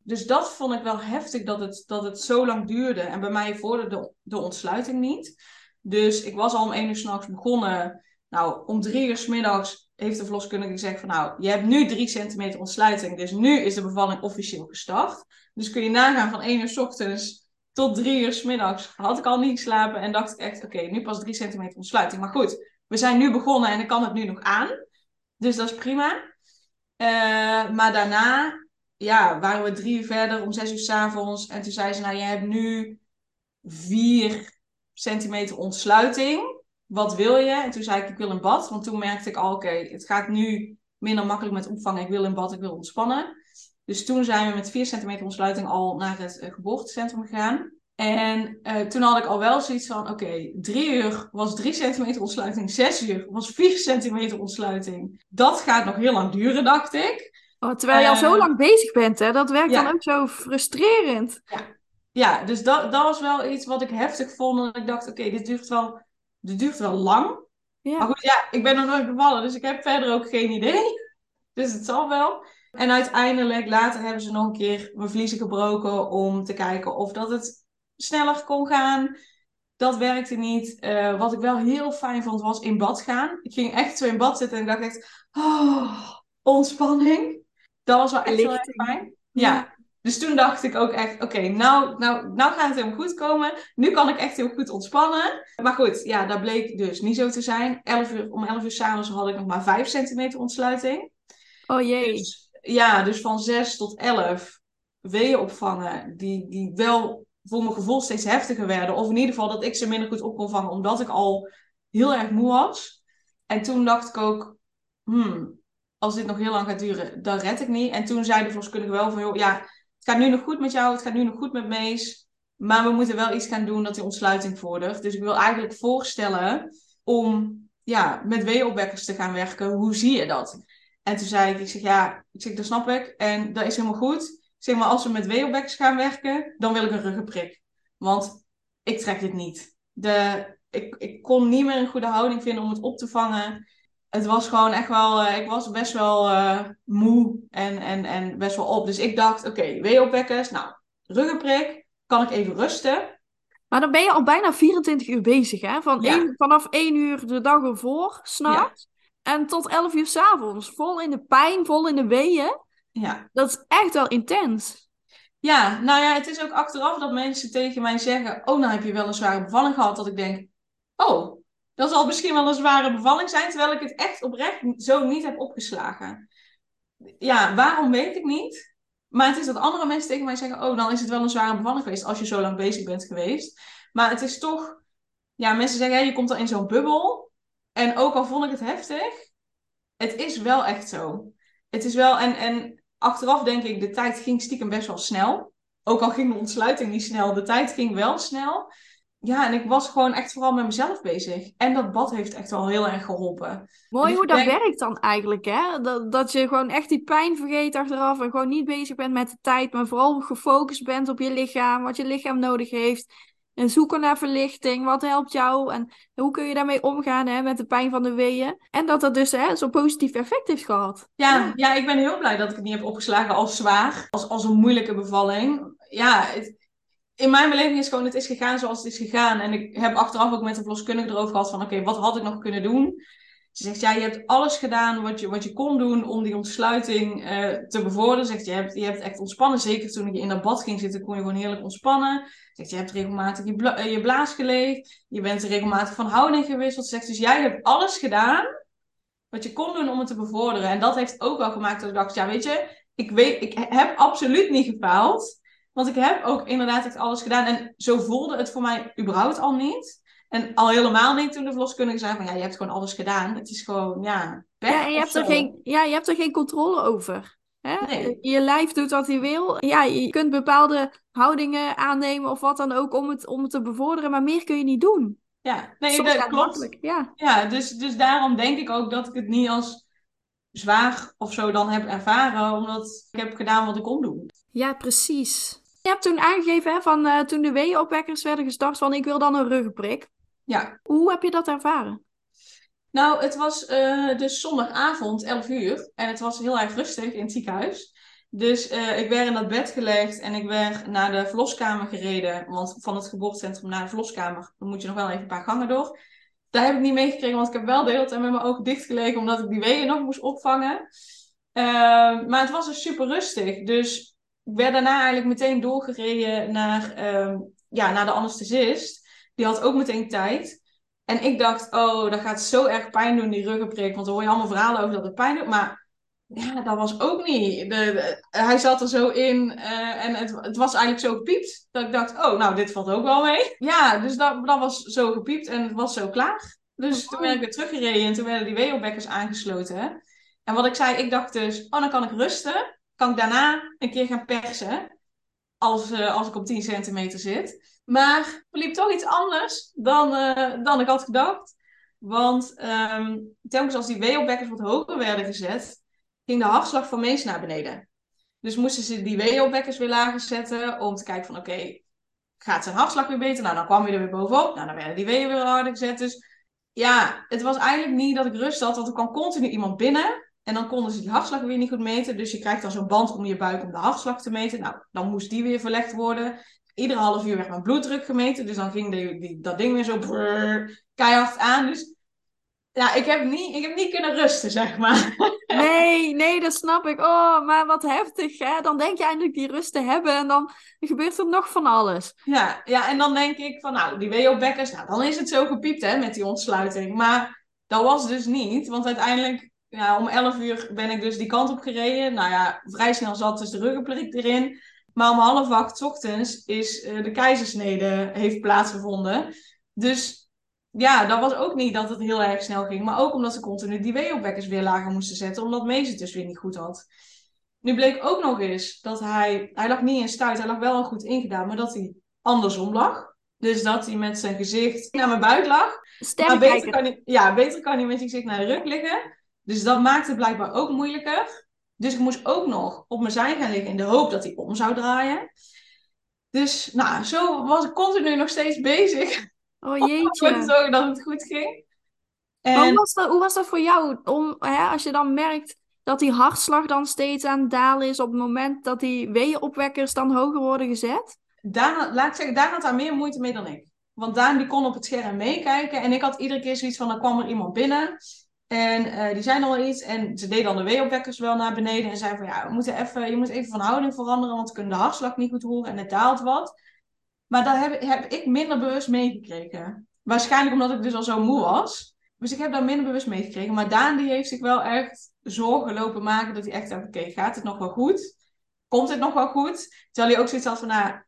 Dus dat vond ik wel heftig dat het, dat het zo lang duurde. En bij mij vorderde de, de ontsluiting niet. Dus ik was al om 1 uur s'nachts begonnen. Nou, om 3 uur s middags heeft de verloskundige gezegd van nou, je hebt nu 3 centimeter ontsluiting. Dus nu is de bevalling officieel gestart. Dus kun je nagaan van 1 uur s ochtends tot 3 uur s middags had ik al niet geslapen. En dacht ik echt, oké, nu pas 3 centimeter ontsluiting. Maar goed, we zijn nu begonnen en ik kan het nu nog aan. Dus dat is prima. Eh, maar daarna ja, waren we drie uur verder om zes uur s'avonds. En toen zei ze, nou, je hebt nu vier centimeter ontsluiting. Wat wil je? En toen zei ik, ik wil een bad. Want toen merkte ik al, oké, het gaat nu minder makkelijk met opvangen. Ik wil een bad, ik wil ontspannen. Dus toen zijn we met 4 centimeter ontsluiting al naar het eh, geboortecentrum gegaan. En eh, toen had ik al wel zoiets van, oké, drie uur was 3 centimeter ontsluiting, zes uur was 4 centimeter ontsluiting. Dat gaat nog heel lang duren, dacht ik. Oh, terwijl je al zo Eh, lang bezig bent, hè? Dat werkt ja. dan ook zo frustrerend. Ja, dus dat, dat was wel iets wat ik heftig vond. En ik dacht, oké, dit duurt wel, dit duurt wel lang. Ja. Maar goed, ja, ik ben nog nooit bevallen, dus ik heb verder ook geen idee. [LAUGHS] Dus het zal wel. En uiteindelijk, later hebben ze nog een keer mijn vliezen gebroken om te kijken of dat het sneller kon gaan. Dat werkte niet. Eh, wat ik wel heel fijn vond, was in bad gaan. Ik ging echt zo in bad zitten en ik dacht echt, oh, ontspanning. Dat was wel echt heel erg fijn. Ja, dus toen dacht ik ook echt, oké, nou, nou, nou gaat het helemaal goed komen. Nu kan ik echt heel goed ontspannen. Maar goed, ja, dat bleek dus niet zo te zijn. 11 uur, om 11 uur s'avonds had ik nog maar 5 centimeter ontsluiting. Oh jee. Dus, ja, dus van 6 tot 11 weeën opvangen, die, die wel voor mijn gevoel steeds heftiger werden. Of in ieder geval dat ik ze minder goed op kon vangen, omdat ik al heel erg moe was. En toen dacht ik ook, hmm, als dit nog heel lang gaat duren, dan red ik niet. En toen zei de verloskundige wel van, joh, ja, het gaat nu nog goed met jou, het gaat nu nog goed met Mees. Maar we moeten wel iets gaan doen dat die ontsluiting vordert. Dus ik wil eigenlijk voorstellen om ja, met weeopwekkers te gaan werken. Hoe zie je dat? En toen zei ik, ik zeg, ja, ik zeg, dat snap ik. En dat is helemaal goed. Zeg, maar als we met weeopwekkers gaan werken, dan wil ik een ruggenprik. Want ik trek dit niet. De, ik, ik kon niet meer een goede houding vinden om het op te vangen. Het was gewoon echt wel, uh, ik was best wel uh, moe en, en, en best wel op. Dus ik dacht, oké, okay, weeopwekkers, nou, ruggenprik, kan ik even rusten. Maar dan ben je al bijna 24 uur bezig, hè? Van ja. één, vanaf 1 uur de dag ervoor, s'nachts. Ja. En tot 11 uur s'avonds. Vol in de pijn, vol in de weeën. Ja. Dat is echt wel intens. Ja, nou ja, het is ook achteraf dat mensen tegen mij zeggen: Oh, nou heb je wel een zware bevalling gehad. Dat ik denk: Oh, dat zal misschien wel een zware bevalling zijn. Terwijl ik het echt oprecht zo niet heb opgeslagen. Ja, waarom weet ik niet. Maar het is dat andere mensen tegen mij zeggen: Oh, dan is het wel een zware bevalling geweest. Als je zo lang bezig bent geweest. Maar het is toch. Ja, mensen zeggen: Je komt dan in zo'n bubbel. En ook al vond ik het heftig. Het is wel echt zo. Het is wel. En, en achteraf denk ik, de tijd ging stiekem best wel snel. Ook al ging de ontsluiting niet snel, de tijd ging wel snel. Ja, en ik was gewoon echt vooral met mezelf bezig. En dat bad heeft echt wel heel erg geholpen. Mooi dus hoe dat werkt dan eigenlijk, hè? Dat, dat je gewoon echt die pijn vergeet achteraf en gewoon niet bezig bent met de tijd, maar vooral gefocust bent op je lichaam, wat je lichaam nodig heeft. En zoeken naar verlichting. Wat helpt jou? En hoe kun je daarmee omgaan hè, met de pijn van de weeën? En dat dat dus zo'n positief effect heeft gehad. Ja, ja, ik ben heel blij dat ik het niet heb opgeslagen als zwaar. Als, als een moeilijke bevalling. Ja, het, in mijn beleving is gewoon, het is gegaan zoals het is gegaan. En ik heb achteraf ook met de verloskundige erover gehad van, oké, wat had ik nog kunnen doen? Ze zegt, ja, je hebt alles gedaan wat je, wat je kon doen om die ontsluiting uh, te bevorderen. Zegt, je hebt, je hebt echt ontspannen. Zeker toen je in dat bad ging zitten, kon je gewoon heerlijk ontspannen. Zegt, je hebt regelmatig je, bla je blaas geleegd. Je bent regelmatig van houding gewisseld. Zegt, dus jij hebt alles gedaan wat je kon doen om het te bevorderen. En dat heeft ook wel gemaakt dat ik dacht, ja, weet je, ik, weet, ik heb absoluut niet gefaald. Want ik heb ook inderdaad echt alles gedaan. En zo voelde het voor mij überhaupt al niet. En al helemaal niet toen de verloskundige zei van ja, je hebt gewoon alles gedaan. Het is gewoon, ja, ja, je hebt er geen, ja, je hebt er geen controle over. Hè? Nee. Je lijf doet wat hij wil. Ja, je kunt bepaalde houdingen aannemen of wat dan ook om het, om het te bevorderen, maar meer kun je niet doen. Ja, nee, dat klopt. Ja, ja dus, dus daarom denk ik ook dat ik het niet als zwaar of zo dan heb ervaren, omdat ik heb gedaan wat ik kon doen. Ja, precies. Je hebt toen aangegeven, hè, van uh, toen de weeopwekkers werden gestart, van ik wil dan een ruggenprik. Ja. Hoe heb je dat ervaren? Nou, het was uh, dus zondagavond, 11 uur. En het was heel erg rustig in het ziekenhuis. Dus uh, ik werd in dat bed gelegd en ik werd naar de verloskamer gereden. Want van het geboortecentrum naar de verloskamer dan moet je nog wel even een paar gangen door. Daar heb ik niet meegekregen, want ik heb wel de hele tijd met mijn ogen dicht gelegen, omdat ik die weeën nog moest opvangen. Uh, maar het was dus super rustig. Dus ik werd daarna eigenlijk meteen doorgereden naar, ja, naar de anesthesist. Die had ook meteen tijd. En ik dacht, oh, dat gaat zo erg pijn doen, die ruggenprik. Want dan hoor je allemaal verhalen over dat het pijn doet. Maar ja, dat was ook niet. De, hij zat er zo in uh, en het, het was eigenlijk zo gepiept. Dat ik dacht, oh, nou, dit valt ook wel mee. [LAUGHS] Ja, dus dat, dat was zo gepiept en het was zo klaar. Dus toen ben ik weer teruggereden en toen werden die weeopbekkers aangesloten. En wat ik zei, ik dacht dus, oh, dan kan ik rusten. Kan ik daarna een keer gaan persen. Als, uh, als ik op 10 centimeter zit. Maar verliep toch iets anders dan, uh, dan ik had gedacht. Want um, telkens als die weeopwekkers wat hoger werden gezet, ging de hartslag van Mees naar beneden. Dus moesten ze die weeopwekkers weer lager zetten om te kijken van oké, gaat zijn hartslag weer beter? Nou, dan kwam hij er weer bovenop. Nou, dan werden die weeën weer harder gezet. Dus ja, het was eigenlijk niet dat ik rust had, want er kwam continu iemand binnen. En dan konden ze die hartslag weer niet goed meten. Dus je krijgt dan zo'n band om je buik om de hartslag te meten. Nou, dan moest die weer verlegd worden iedere half uur werd mijn bloeddruk gemeten. Dus dan ging die, die, dat ding weer zo brrr, keihard aan. Dus ja, ik heb, niet, ik heb niet kunnen rusten, zeg maar. [LAUGHS] Nee, nee, dat snap ik. Oh, maar wat heftig, hè? Dan denk je eindelijk die rust te hebben en dan gebeurt er nog van alles. Ja, ja en dan denk ik van, nou, die WO-bekkers, nou, dan is het zo gepiept, hè, met die ontsluiting. Maar dat was dus niet, want uiteindelijk, ja, om 11 uur ben ik dus die kant op gereden. Nou ja, vrij snel zat dus de ruggenprik erin. Maar om half acht ochtends is uh, de keizersnede heeft plaatsgevonden. Dus ja, dat was ook niet dat het heel erg snel ging. Maar ook omdat ze continu die weeopwekkers weer lager moesten zetten. Omdat Mees het dus weer niet goed had. Nu bleek ook nog eens dat hij... Hij lag niet in stuit. Hij lag wel al goed ingedaan. Maar dat hij andersom lag. Dus dat hij met zijn gezicht naar mijn buik lag. Maar beter kan, hij, ja, beter kan hij met zijn gezicht naar de rug liggen. Dus dat maakt het blijkbaar ook moeilijker. Dus ik moest ook nog op mijn zij gaan liggen in de hoop dat hij om zou draaien. Dus nou, zo was ik continu nog steeds bezig. Oh [LAUGHS] Om te jeetje. zorgen dat het goed ging. Maar Hoe En was dat, hoe was dat voor jou? Om, hè, als je dan merkt dat die hartslag dan steeds aan het dalen is op het moment dat die weeënopwekkers dan hoger worden gezet? Daan, laat ik zeggen, Daan had daar meer moeite mee dan ik. Want Daan die kon op het scherm meekijken. En ik had iedere keer zoiets van, dan kwam er iemand binnen. En eh, die nog wel iets. En ze deed dan de weeopwekkers wel naar beneden. En zei van, ja, we moeten even, je moet even van houding veranderen. Want we kunnen de hartslag niet goed horen. En het daalt wat. Maar daar heb, heb ik minder bewust meegekregen. Waarschijnlijk omdat ik dus al zo moe was. Dus ik heb daar minder bewust meegekregen. Maar Daan die heeft zich wel echt zorgen lopen maken. Dat hij echt dacht, oké, gaat het nog wel goed? Komt het nog wel goed? Terwijl hij ook zoiets had van, nou,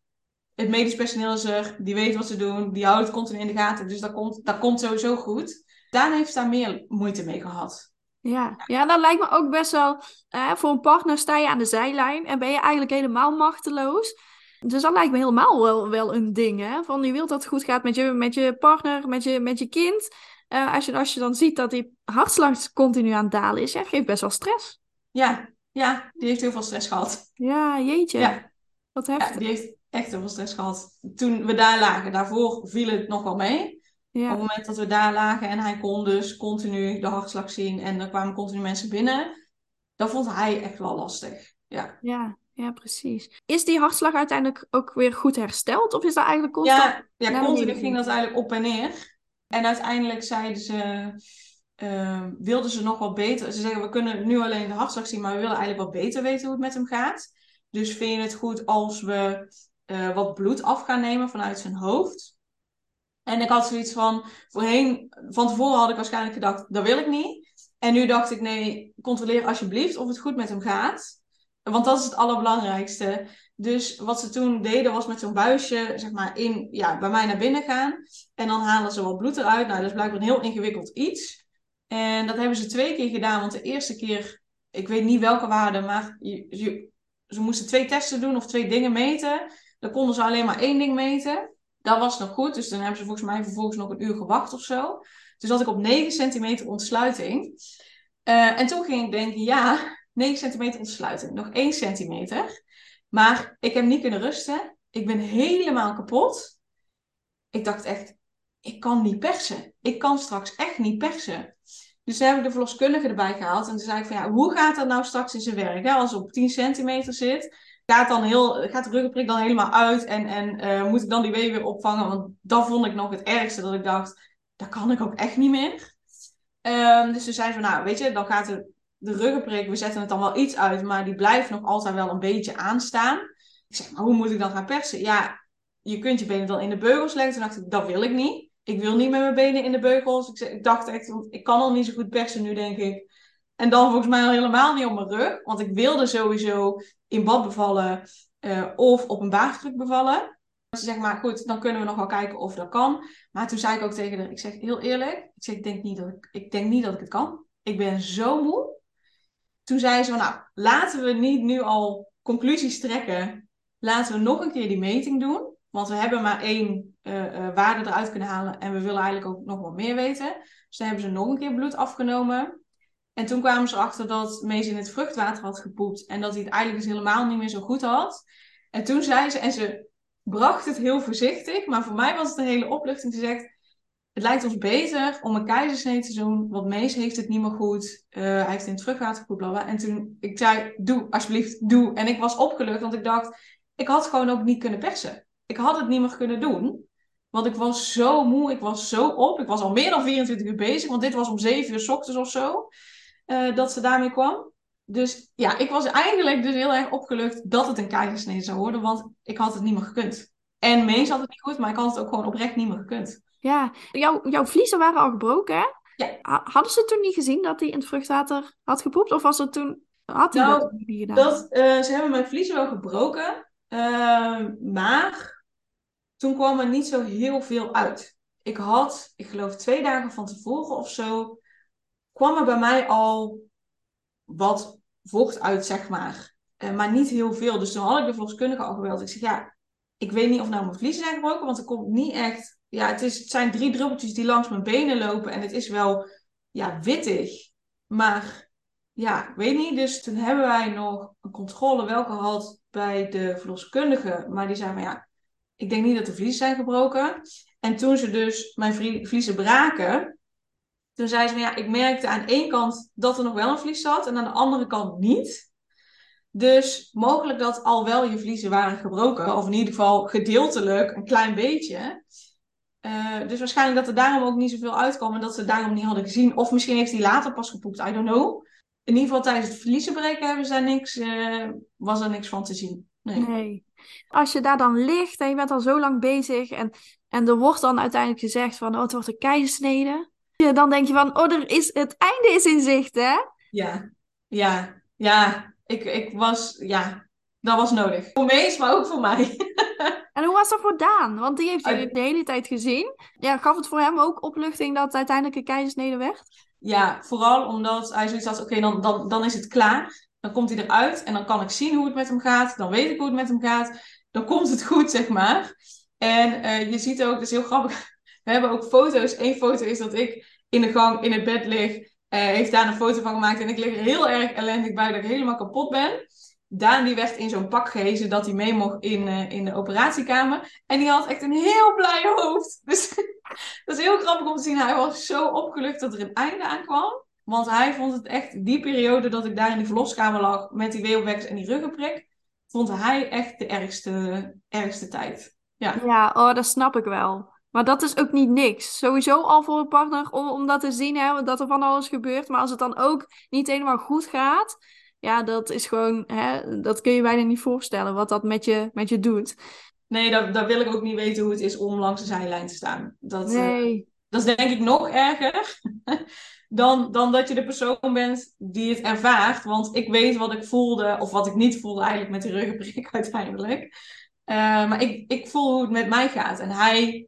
het medisch personeel is er, die weet wat ze doen, die houdt het continu in de gaten. Dus dat komt, dat komt sowieso goed. Daan heeft daar meer moeite mee gehad. Ja, ja, dat lijkt me ook best wel. Voor een partner sta je aan de zijlijn en ben je eigenlijk helemaal machteloos. Dus dat lijkt me helemaal wel, wel een ding. Hè? Van je wilt dat het goed gaat met je, met je partner, met je, met je kind. Eh, als, je, als je dan ziet dat die hartslag continu aan het dalen is, ja, geeft best wel stress. Ja, ja, die heeft heel veel stress gehad. Ja, jeetje. Ja, Wat ja, heftig. die heeft echt heel veel stress gehad. Toen we daar lagen, daarvoor viel het nog wel mee. Op het moment dat we daar lagen en hij kon dus continu de hartslag zien en er kwamen continu mensen binnen, dat vond hij echt wel lastig. Ja. ja, ja, precies. Is die hartslag uiteindelijk ook weer goed hersteld? Of is dat eigenlijk constant? Ja, ja continu ging dat eigenlijk op en neer. En uiteindelijk zeiden ze, eh, wilden ze nog wat beter. Ze zeggen, we kunnen nu alleen de hartslag zien, maar we willen eigenlijk wat beter weten hoe het met hem gaat. Dus vind je het goed als we eh, wat bloed af gaan nemen vanuit zijn hoofd? En ik had zoiets van, voorheen, van tevoren had ik waarschijnlijk gedacht, dat wil ik niet. En nu dacht ik, nee, controleer alsjeblieft of het goed met hem gaat. Want dat is het allerbelangrijkste. Dus wat ze toen deden was met zo'n buisje, zeg maar, in, ja, bij mij naar binnen gaan. En dan halen ze wat bloed eruit. Nou, dat is blijkbaar een heel ingewikkeld iets. En dat hebben ze twee keer gedaan. Want de eerste keer, ik weet niet welke waarde, maar ze moesten twee testen doen of twee dingen meten. Dan konden ze alleen maar één ding meten. Dat was nog goed. Dus dan hebben ze volgens mij vervolgens nog een uur gewacht of zo. Dus had ik op 9 centimeter ontsluiting. Eh, en toen ging ik denken, ja, 9 centimeter ontsluiting. Nog 1 centimeter. Maar ik heb niet kunnen rusten. Ik ben helemaal kapot. Ik dacht echt, ik kan niet persen. Ik kan straks echt niet persen. Dus toen heb ik de verloskundige erbij gehaald. En toen zei ik van, ja, hoe gaat dat nou straks in zijn werk? Als het op 10 centimeter zit, gaat, dan heel, gaat de ruggenprik dan helemaal uit? En, en eh, moet ik dan die wee weer opvangen? Want dat vond ik nog het ergste. Dat ik dacht, dat kan ik ook echt niet meer. Ehm, dus toen zei ze van, nou, weet je, dan gaat de, de ruggenprik, we zetten het dan wel iets uit, maar die blijft nog altijd wel een beetje aanstaan. Ik zeg, maar hoe moet ik dan gaan persen? Ja, je kunt je benen dan in de beugels leggen. Toen dacht ik, dat wil ik niet. Ik wil niet met mijn benen in de beugels. Ik, ik dacht echt, want ik kan al niet zo goed persen nu, denk ik. En dan volgens mij al helemaal niet op mijn rug. Want ik wilde sowieso in bad bevallen eh, of op een baagdruk bevallen. Ze zegt, maar goed, dan kunnen we nog wel kijken of dat kan. Maar toen zei ik ook tegen haar, ik zeg heel eerlijk, ik zeg, ik denk niet dat ik, ik, denk niet dat ik het kan. Ik ben zo moe. Toen zei ze nou, laten we niet nu al conclusies trekken. Laten we nog een keer die meting doen. Want we hebben maar één eh, eh, waarde eruit kunnen halen. En we willen eigenlijk ook nog wat meer weten. Dus hebben ze nog een keer bloed afgenomen. En toen kwamen ze erachter dat Mees in het vruchtwater had gepoept. En dat hij het eigenlijk dus helemaal niet meer zo goed had. En toen zei ze, en ze bracht het heel voorzichtig. Maar voor mij was het een hele opluchting. Ze zegt, het lijkt ons beter om een keizersnee te doen. Want Mees heeft het niet meer goed. Eh, hij heeft in het vruchtwater gepoept. En toen, ik zei, doe, alsjeblieft, doe. En ik was opgelucht, want ik dacht, ik had gewoon ook niet kunnen persen. Ik had het niet meer kunnen doen. Want ik was zo moe, ik was zo op. Ik was al meer dan 24 uur bezig, want dit was om 7 uur s ochtends of zo. Eh, dat ze daarmee kwam. Dus ja, ik was eigenlijk dus heel erg opgelucht dat het een keizersnee zou worden, want ik had het niet meer gekund. En Mees had het niet goed, maar ik had het ook gewoon oprecht niet meer gekund. Ja, jouw, jouw vliezen waren al gebroken, hè? Ja. Ha- Hadden ze toen niet gezien dat hij in het vruchtwater had gepoept? Of was het toen... Had hij Nou, dat niet gedaan? Dat, eh, ze hebben mijn vliezen wel gebroken, eh, maar toen kwam er niet zo heel veel uit. Ik had, ik geloof twee dagen van tevoren of zo, kwam er bij mij al wat vocht uit, zeg maar. Eh, maar niet heel veel. Dus toen had ik de verloskundige al gebeld. Ik zeg, ja, ik weet niet of nou mijn vliezen zijn gebroken, want er komt niet echt... Ja, het, is, het zijn drie druppeltjes die langs mijn benen lopen en het is wel ja, wittig. Maar ja, ik weet niet. Dus toen hebben wij nog een controle wel gehad bij de verloskundige. Maar die zei van ja, ik denk niet dat de vliezen zijn gebroken. En toen ze dus mijn vliezen braken, toen zei ze ja, ik merkte aan één kant dat er nog wel een vlies zat en aan de andere kant niet. Dus mogelijk dat al wel je vliezen waren gebroken, of in ieder geval gedeeltelijk een klein beetje. Uh, dus waarschijnlijk dat er daarom ook niet zoveel uitkwam en dat ze daarom niet hadden gezien. Of misschien heeft hij later pas gepoept, I don't know. In ieder geval tijdens het verliezenbreken hebben ze niks, uh, was er niks van te zien. Nee. nee. Als je daar dan ligt en je bent al zo lang bezig en, en er wordt dan uiteindelijk gezegd van, oh, het wordt een keizersnede. Dan denk je van, oh, er is, het einde is in zicht, hè? Ja, ja, ja. Ik, ik was, ja, dat was nodig. Voor Mees, maar ook voor mij. [LAUGHS] En hoe was dat voor Daan? Want die heeft je de hele tijd gezien. Ja, gaf het voor hem ook opluchting dat het uiteindelijk een keizersnede werd? Ja, vooral omdat hij zoiets had, oké, dan, dan, dan is het klaar. Dan komt hij eruit en dan kan ik zien hoe het met hem gaat. Dan weet ik hoe het met hem gaat. Dan komt het goed, zeg maar. En uh, je ziet ook, dat is heel grappig. We hebben ook foto's. Eén foto is dat ik in de gang in het bed lig. Uh, heeft daar een foto van gemaakt. En ik lig er heel erg ellendig bij dat ik helemaal kapot ben. Daan die werd in zo'n pak gehezen dat hij mee mocht in, uh, in de operatiekamer. En die had echt een heel blij hoofd. [LAUGHS] Dus [LAUGHS] dat is heel grappig om te zien. Hij was zo opgelucht dat er een einde aan kwam. Want hij vond het echt, die periode dat ik daar in die verloskamer lag met die weeuwwekkers en die ruggenprik, vond hij echt de ergste, ergste tijd. Ja. ja, oh, dat snap ik wel. Maar dat is ook niet niks. Sowieso al voor een partner om, om dat te zien, hè, dat er van alles gebeurt. Maar als het dan ook niet helemaal goed gaat, ja, dat is gewoon, hè, dat kun je bijna niet voorstellen wat dat met je, met je doet. Nee, dat, dat wil ik ook niet weten hoe het is om langs de zijlijn te staan. Dat, eh, nee. dat is denk ik nog erger [LAUGHS] dan, dan dat je de persoon bent die het ervaart. Want ik weet wat ik voelde, of wat ik niet voelde eigenlijk met die ruggenprik [LAUGHS] uiteindelijk. Uh, maar ik, ik voel hoe het met mij gaat. En hij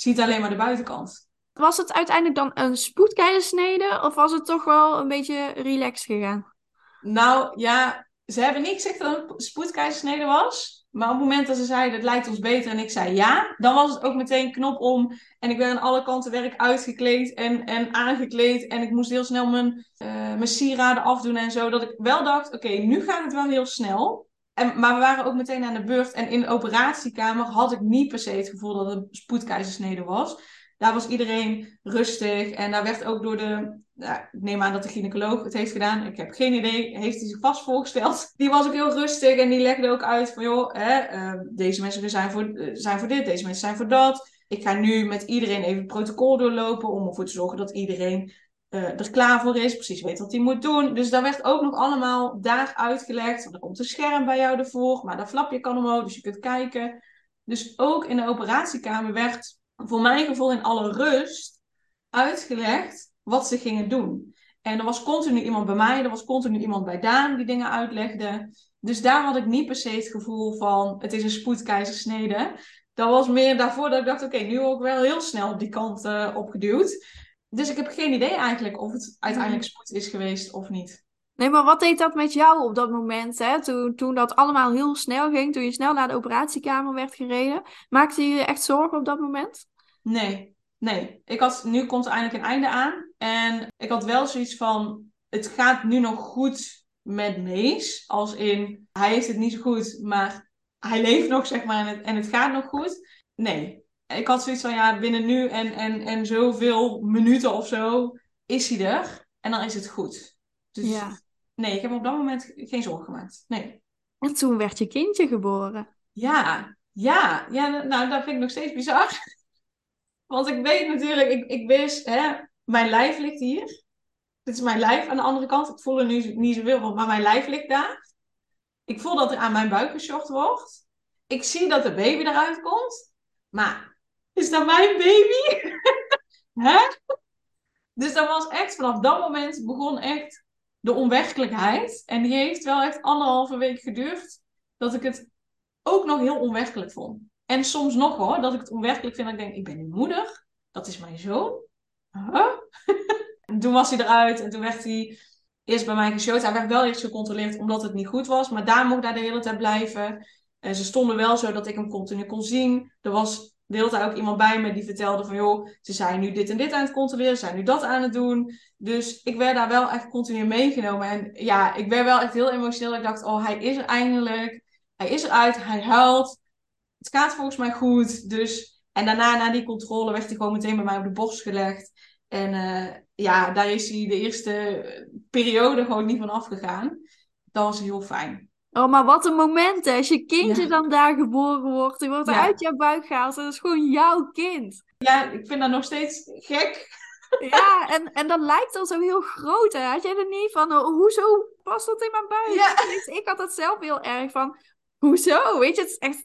ziet alleen maar de buitenkant. Was het uiteindelijk dan een spoedkeizersnede? Of was het toch wel een beetje relaxed gegaan? Nou ja, ze hebben niet gezegd dat het een spoedkeizersnede was. Maar op het moment dat ze zeiden, het lijkt ons beter en ik zei ja, dan was het ook meteen knop om. En ik ben aan alle kanten werk uitgekleed en, en aangekleed. En ik moest heel snel mijn, uh, mijn sieraden afdoen en zo. Dat ik wel dacht, oké, nu gaat het wel heel snel. En, maar we waren ook meteen aan de beurt. En in de operatiekamer had ik niet per se het gevoel dat het spoedkeizersnede was. Daar was iedereen rustig. En daar werd ook door de. Ik neem aan dat de gynaecoloog het heeft gedaan. Ik heb geen idee. Heeft hij zich vast voorgesteld. [LAUGHS] Die was ook heel rustig en die legde ook uit van joh, hè, uh, deze mensen zijn voor, uh, zijn voor dit, deze mensen zijn voor dat. Ik ga nu met iedereen even het protocol doorlopen om ervoor te zorgen dat iedereen uh, er klaar voor is, precies weet wat hij moet doen. Dus daar werd ook nog allemaal daar uitgelegd. Er komt een scherm bij jou ervoor, maar dat flapje kan omhoog, dus je kunt kijken. Dus ook in de operatiekamer werd voor mijn gevoel in alle rust uitgelegd wat ze gingen doen. En er was continu iemand bij mij, er was continu iemand bij Daan die dingen uitlegde. Dus daar had ik niet per se het gevoel van het is een spoedkeizersnede. Dat was meer daarvoor dat ik dacht, oké, nu ook wel heel snel op die kant uh, opgeduwd. Dus ik heb geen idee eigenlijk of het uiteindelijk mm. spoed is geweest of niet. Nee, maar wat deed dat met jou op dat moment? Hè? Toen, toen dat allemaal heel snel ging, toen je snel naar de operatiekamer werd gereden. Maakte je je echt zorgen op dat moment? Nee, nee. Ik had, nu komt er eindelijk een einde aan. En ik had wel zoiets van, het gaat nu nog goed met Mees. Als in, hij heeft het niet zo goed, maar hij leeft nog, zeg maar, en het, en het gaat nog goed. Nee. Ik had zoiets van, ja, binnen nu en, en, en zoveel minuten of zo is hij er. En dan is het goed. Dus ja. nee, ik heb op dat moment geen zorgen gemaakt. Nee. En toen werd je kindje geboren. Ja, ja, ja nou, dat vind ik nog steeds bizar. [LAUGHS] Want ik weet natuurlijk, ik, ik wist, hè, mijn lijf ligt hier. Dit is mijn lijf aan de andere kant. Ik voel er nu niet zoveel van, maar mijn lijf ligt daar. Ik voel dat er aan mijn buik gesjocht wordt. Ik zie dat de baby eruit komt. Maar is dat mijn baby? [LAUGHS] hè? Dus dat was echt, vanaf dat moment begon echt de onwerkelijkheid. En die heeft wel echt anderhalve week geduurd. Dat ik het ook nog heel onwerkelijk vond. En soms nog hoor, dat ik het onwerkelijk vind. Dat ik denk, ik ben nu moeder. Dat is mijn zoon. [LAUGHS] Toen was hij eruit. En toen werd hij eerst bij mij geshowd. Hij werd wel eerst gecontroleerd omdat het niet goed was. Maar daar mocht hij de hele tijd blijven. En ze stonden wel zo dat ik hem continu kon zien. Er was de hele tijd ook iemand bij me die vertelde van... joh, ze zijn nu dit en dit aan het controleren. Ze zijn nu dat aan het doen. Dus ik werd daar wel echt continu meegenomen. En ja, ik werd wel echt heel emotioneel. Ik dacht, oh, hij is er eindelijk. Hij is eruit. Hij huilt. Het gaat volgens mij goed. Dus... En daarna, na die controle, werd hij gewoon meteen bij mij op de borst gelegd. En uh, ja, daar is hij de eerste periode gewoon niet van afgegaan. Dat was heel fijn. Oh, maar wat een moment hè. Als je kindje dan daar geboren wordt, die wordt uit jouw buik gehaald. Dat is gewoon jouw kind. Ja, ik vind dat nog steeds gek. Ja, en, en dat lijkt al zo heel groot hè. Had jij er niet van, oh, hoezo past dat in mijn buik? Ja. [LAUGHS] Ik had dat zelf heel erg van, Hoezo? Weet je, het is echt,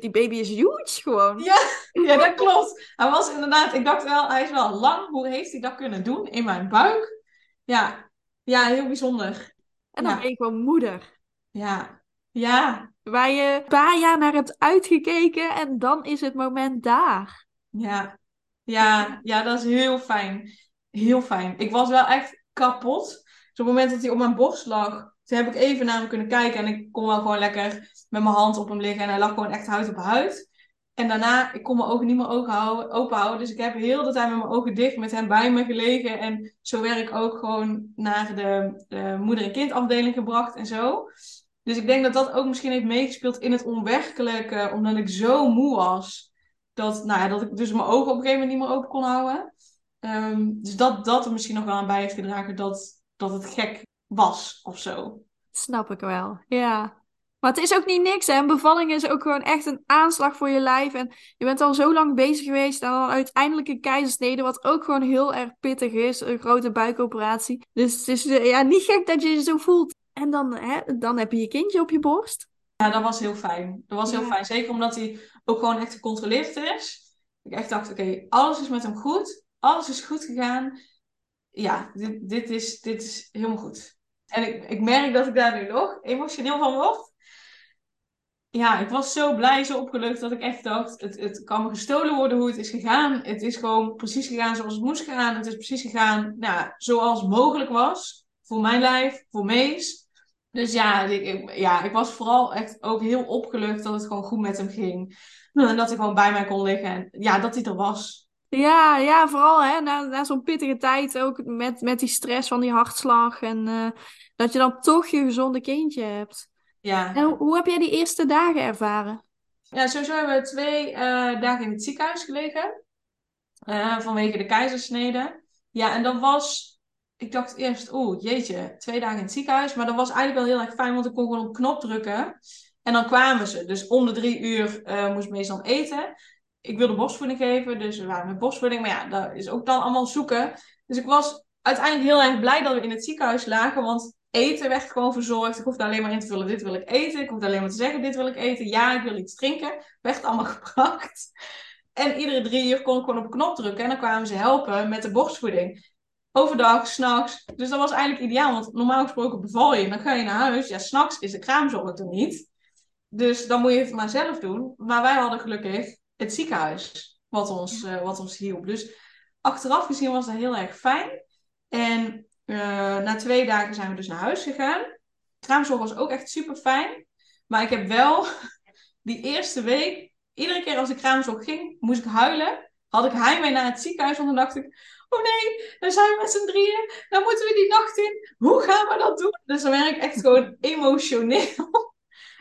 die baby is huge gewoon. Ja, ja, dat klopt. Hij was inderdaad, ik dacht wel, hij is wel lang. Hoe heeft hij dat kunnen doen in mijn buik? Ja, ja heel bijzonder. En dan ben je gewoon moeder. Ja, ja. Waar je een paar jaar naar hebt uitgekeken en dan is het moment daar. Ja, ja, ja, dat is heel fijn. Heel fijn. Ik was wel echt kapot. Dus op het moment dat hij op mijn borst lag, toen heb ik even naar hem kunnen kijken en ik kon wel gewoon lekker met mijn hand op hem liggen en hij lag gewoon echt huid op huid. En daarna, ik kon mijn ogen niet meer ogen houden, open houden. Dus ik heb heel de tijd met mijn ogen dicht met hem bij me gelegen. En zo werd ik ook gewoon naar de, de moeder- en kindafdeling gebracht en zo. Dus ik denk dat dat ook misschien heeft meegespeeld in het onwerkelijke. Omdat ik zo moe was. Dat, nou ja, dat ik dus mijn ogen op een gegeven moment niet meer open kon houden. Um, dus dat, dat er misschien nog wel aan bij heeft gedragen dat, dat het gek was of zo. Snap ik wel, ja. Maar het is ook niet niks, hè. Bevalling is ook gewoon echt een aanslag voor je lijf. En je bent al zo lang bezig geweest en dan uiteindelijk een keizersnede, wat ook gewoon heel erg pittig is. Een grote buikoperatie. Dus het is eh, ja, niet gek dat je je zo voelt. En dan, hè, dan heb je je kindje op je borst. Ja, dat was heel fijn. Dat was heel fijn. Zeker omdat hij ook gewoon echt gecontroleerd is. Ik echt dacht, oké, alles is met hem goed. Alles is goed gegaan. Ja, dit, dit, is, dit is helemaal goed. En ik, ik merk dat ik daar nu nog emotioneel van word ja, ik was zo blij, zo opgelucht dat ik echt dacht, het, het kan me gestolen worden hoe het is gegaan. Het is gewoon precies gegaan zoals het moest gaan. Het is precies gegaan nou, zoals mogelijk was. Voor mijn lijf, voor Mees. Dus ja ik, ja, ik was vooral echt ook heel opgelucht dat het gewoon goed met hem ging. En dat hij gewoon bij mij kon liggen. En ja, dat hij er was. Ja, ja vooral hè, na, na zo'n pittige tijd ook met, met die stress van die hartslag. En uh, dat je dan toch je gezonde kindje hebt. Ja. En hoe heb jij die eerste dagen ervaren? Ja, sowieso hebben we twee uh, dagen in het ziekenhuis gelegen. Uh, vanwege de keizersnede. Ja, en dat was... Ik dacht eerst, oeh, jeetje, twee dagen in het ziekenhuis. Maar dat was eigenlijk wel heel erg fijn, want ik kon gewoon op knop drukken. En dan kwamen ze. Dus om de drie uur uh, moest meestal eten. Ik wilde borstvoeding geven, dus we waren met borstvoeding. Maar ja, dat is ook dan allemaal zoeken. Dus ik was uiteindelijk heel erg blij dat we in het ziekenhuis lagen. Want eten werd gewoon verzorgd. Ik hoefde alleen maar in te vullen, dit wil ik eten. Ik hoefde alleen maar te zeggen, dit wil ik eten. Ja, ik wil iets drinken. Werd allemaal [LAUGHS] gebracht. En iedere drie uur kon ik gewoon op knop drukken. En dan kwamen ze helpen met de borstvoeding. Overdag, s'nachts. Dus dat was eigenlijk ideaal. Want normaal gesproken beval je. Dan ga je naar huis. Ja, s'nachts is de kraamzorg er niet. Dus dan moet je het maar zelf doen. Maar wij hadden gelukkig het ziekenhuis. Wat ons, uh, wat ons hielp. Dus achteraf gezien was dat heel erg fijn. En uh, na twee dagen zijn we dus naar huis gegaan. Kraamzorg was ook echt super fijn. Maar ik heb wel [LAUGHS] die eerste week, iedere keer als ik kraamzorg ging, moest ik huilen. Had ik heimwee naar het ziekenhuis, want dan dacht ik, oh nee, dan zijn we met z'n drieën. Dan moeten we die nacht in. Hoe gaan we dat doen? Dus dan werd ik echt gewoon emotioneel. [LAUGHS]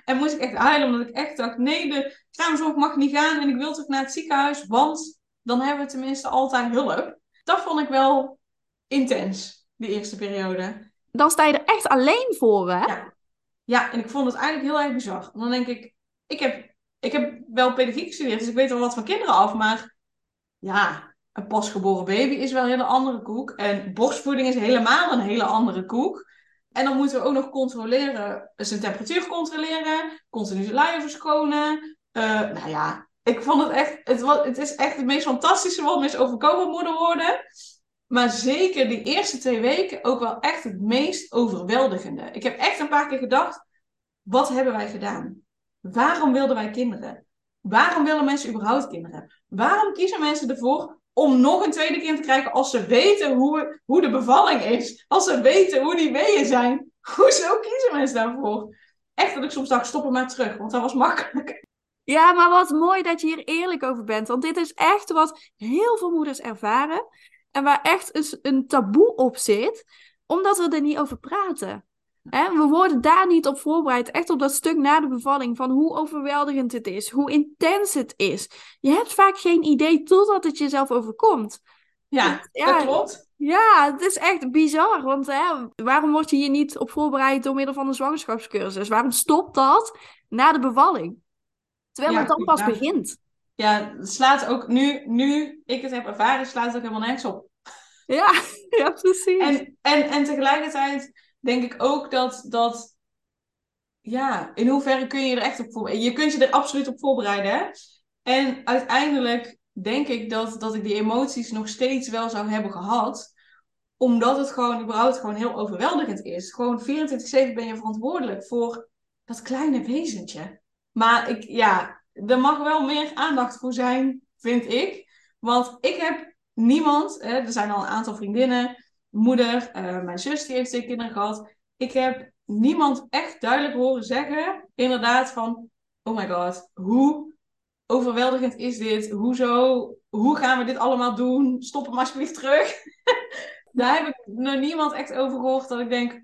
En moest ik echt huilen, omdat ik echt dacht, nee, de kraamzorg mag niet gaan en ik wil terug naar het ziekenhuis, want dan hebben we tenminste altijd hulp. Dat vond ik wel intens die eerste periode. Dan sta je er echt alleen voor, hè? Ja. ja, en ik vond het eigenlijk heel erg bizar. dan denk ik, ik heb, ik heb wel pedagogiek gestudeerd, dus ik weet wel wat van kinderen af, maar ja, een pasgeboren baby is wel een hele andere koek. En borstvoeding is helemaal een hele andere koek. En dan moeten we ook nog controleren, zijn temperatuur controleren, continu zijn luier verschonen. Uh, nou ja, ik vond het echt, het, was, het is echt het meest fantastische wat me is overkomen moeder worden. Maar zeker die eerste twee weken ook wel echt het meest overweldigende. Ik heb echt een paar keer gedacht: wat hebben wij gedaan? Waarom wilden wij kinderen? Waarom willen mensen überhaupt kinderen? Waarom kiezen mensen ervoor om nog een tweede kind te krijgen als ze weten hoe, hoe de bevalling is? Als ze weten hoe die weeën zijn? [LAUGHS] Hoezo kiezen mensen daarvoor? echt dat ik soms dacht, stop er maar terug, want dat was makkelijk. Ja, maar wat mooi dat je hier eerlijk over bent. Want dit is echt wat heel veel moeders ervaren. En waar echt een taboe op zit, omdat we er niet over praten. We worden daar niet op voorbereid. Echt op dat stuk na de bevalling. Van hoe overweldigend het is. Hoe intens het is. Je hebt vaak geen idee totdat het jezelf overkomt. Ja, dat klopt. Ja, het is echt bizar. Want hè, waarom word je hier niet op voorbereid door middel van een zwangerschapscursus? Waarom stopt dat na de bevalling? Terwijl het dan pas begint. Ja, het slaat ook nu, nu ik het heb ervaren, slaat het ook helemaal nergens op. Ja, [LAUGHS] ja precies. En, en, en tegelijkertijd denk ik ook dat, dat ja, in hoeverre kun je er echt op voorbereiden? Je kunt je er absoluut op voorbereiden. Hè? En uiteindelijk denk ik dat, dat ik die emoties nog steeds wel zou hebben gehad. Omdat het gewoon überhaupt gewoon heel overweldigend is. Gewoon 24-7 ben je verantwoordelijk voor dat kleine wezentje. Maar ik, ja, er mag wel meer aandacht voor zijn, vind ik. Want ik heb niemand, hè, er zijn al een aantal vriendinnen, moeder, uh, mijn zus die heeft twee kinderen gehad. Ik heb niemand echt duidelijk horen zeggen, inderdaad, van, oh my god, hoe overweldigend is dit? Hoezo? Hoe gaan we dit allemaal doen? Stop hem alsjeblieft terug. [LAUGHS] Daar heb ik nog niemand echt over gehoord dat ik denk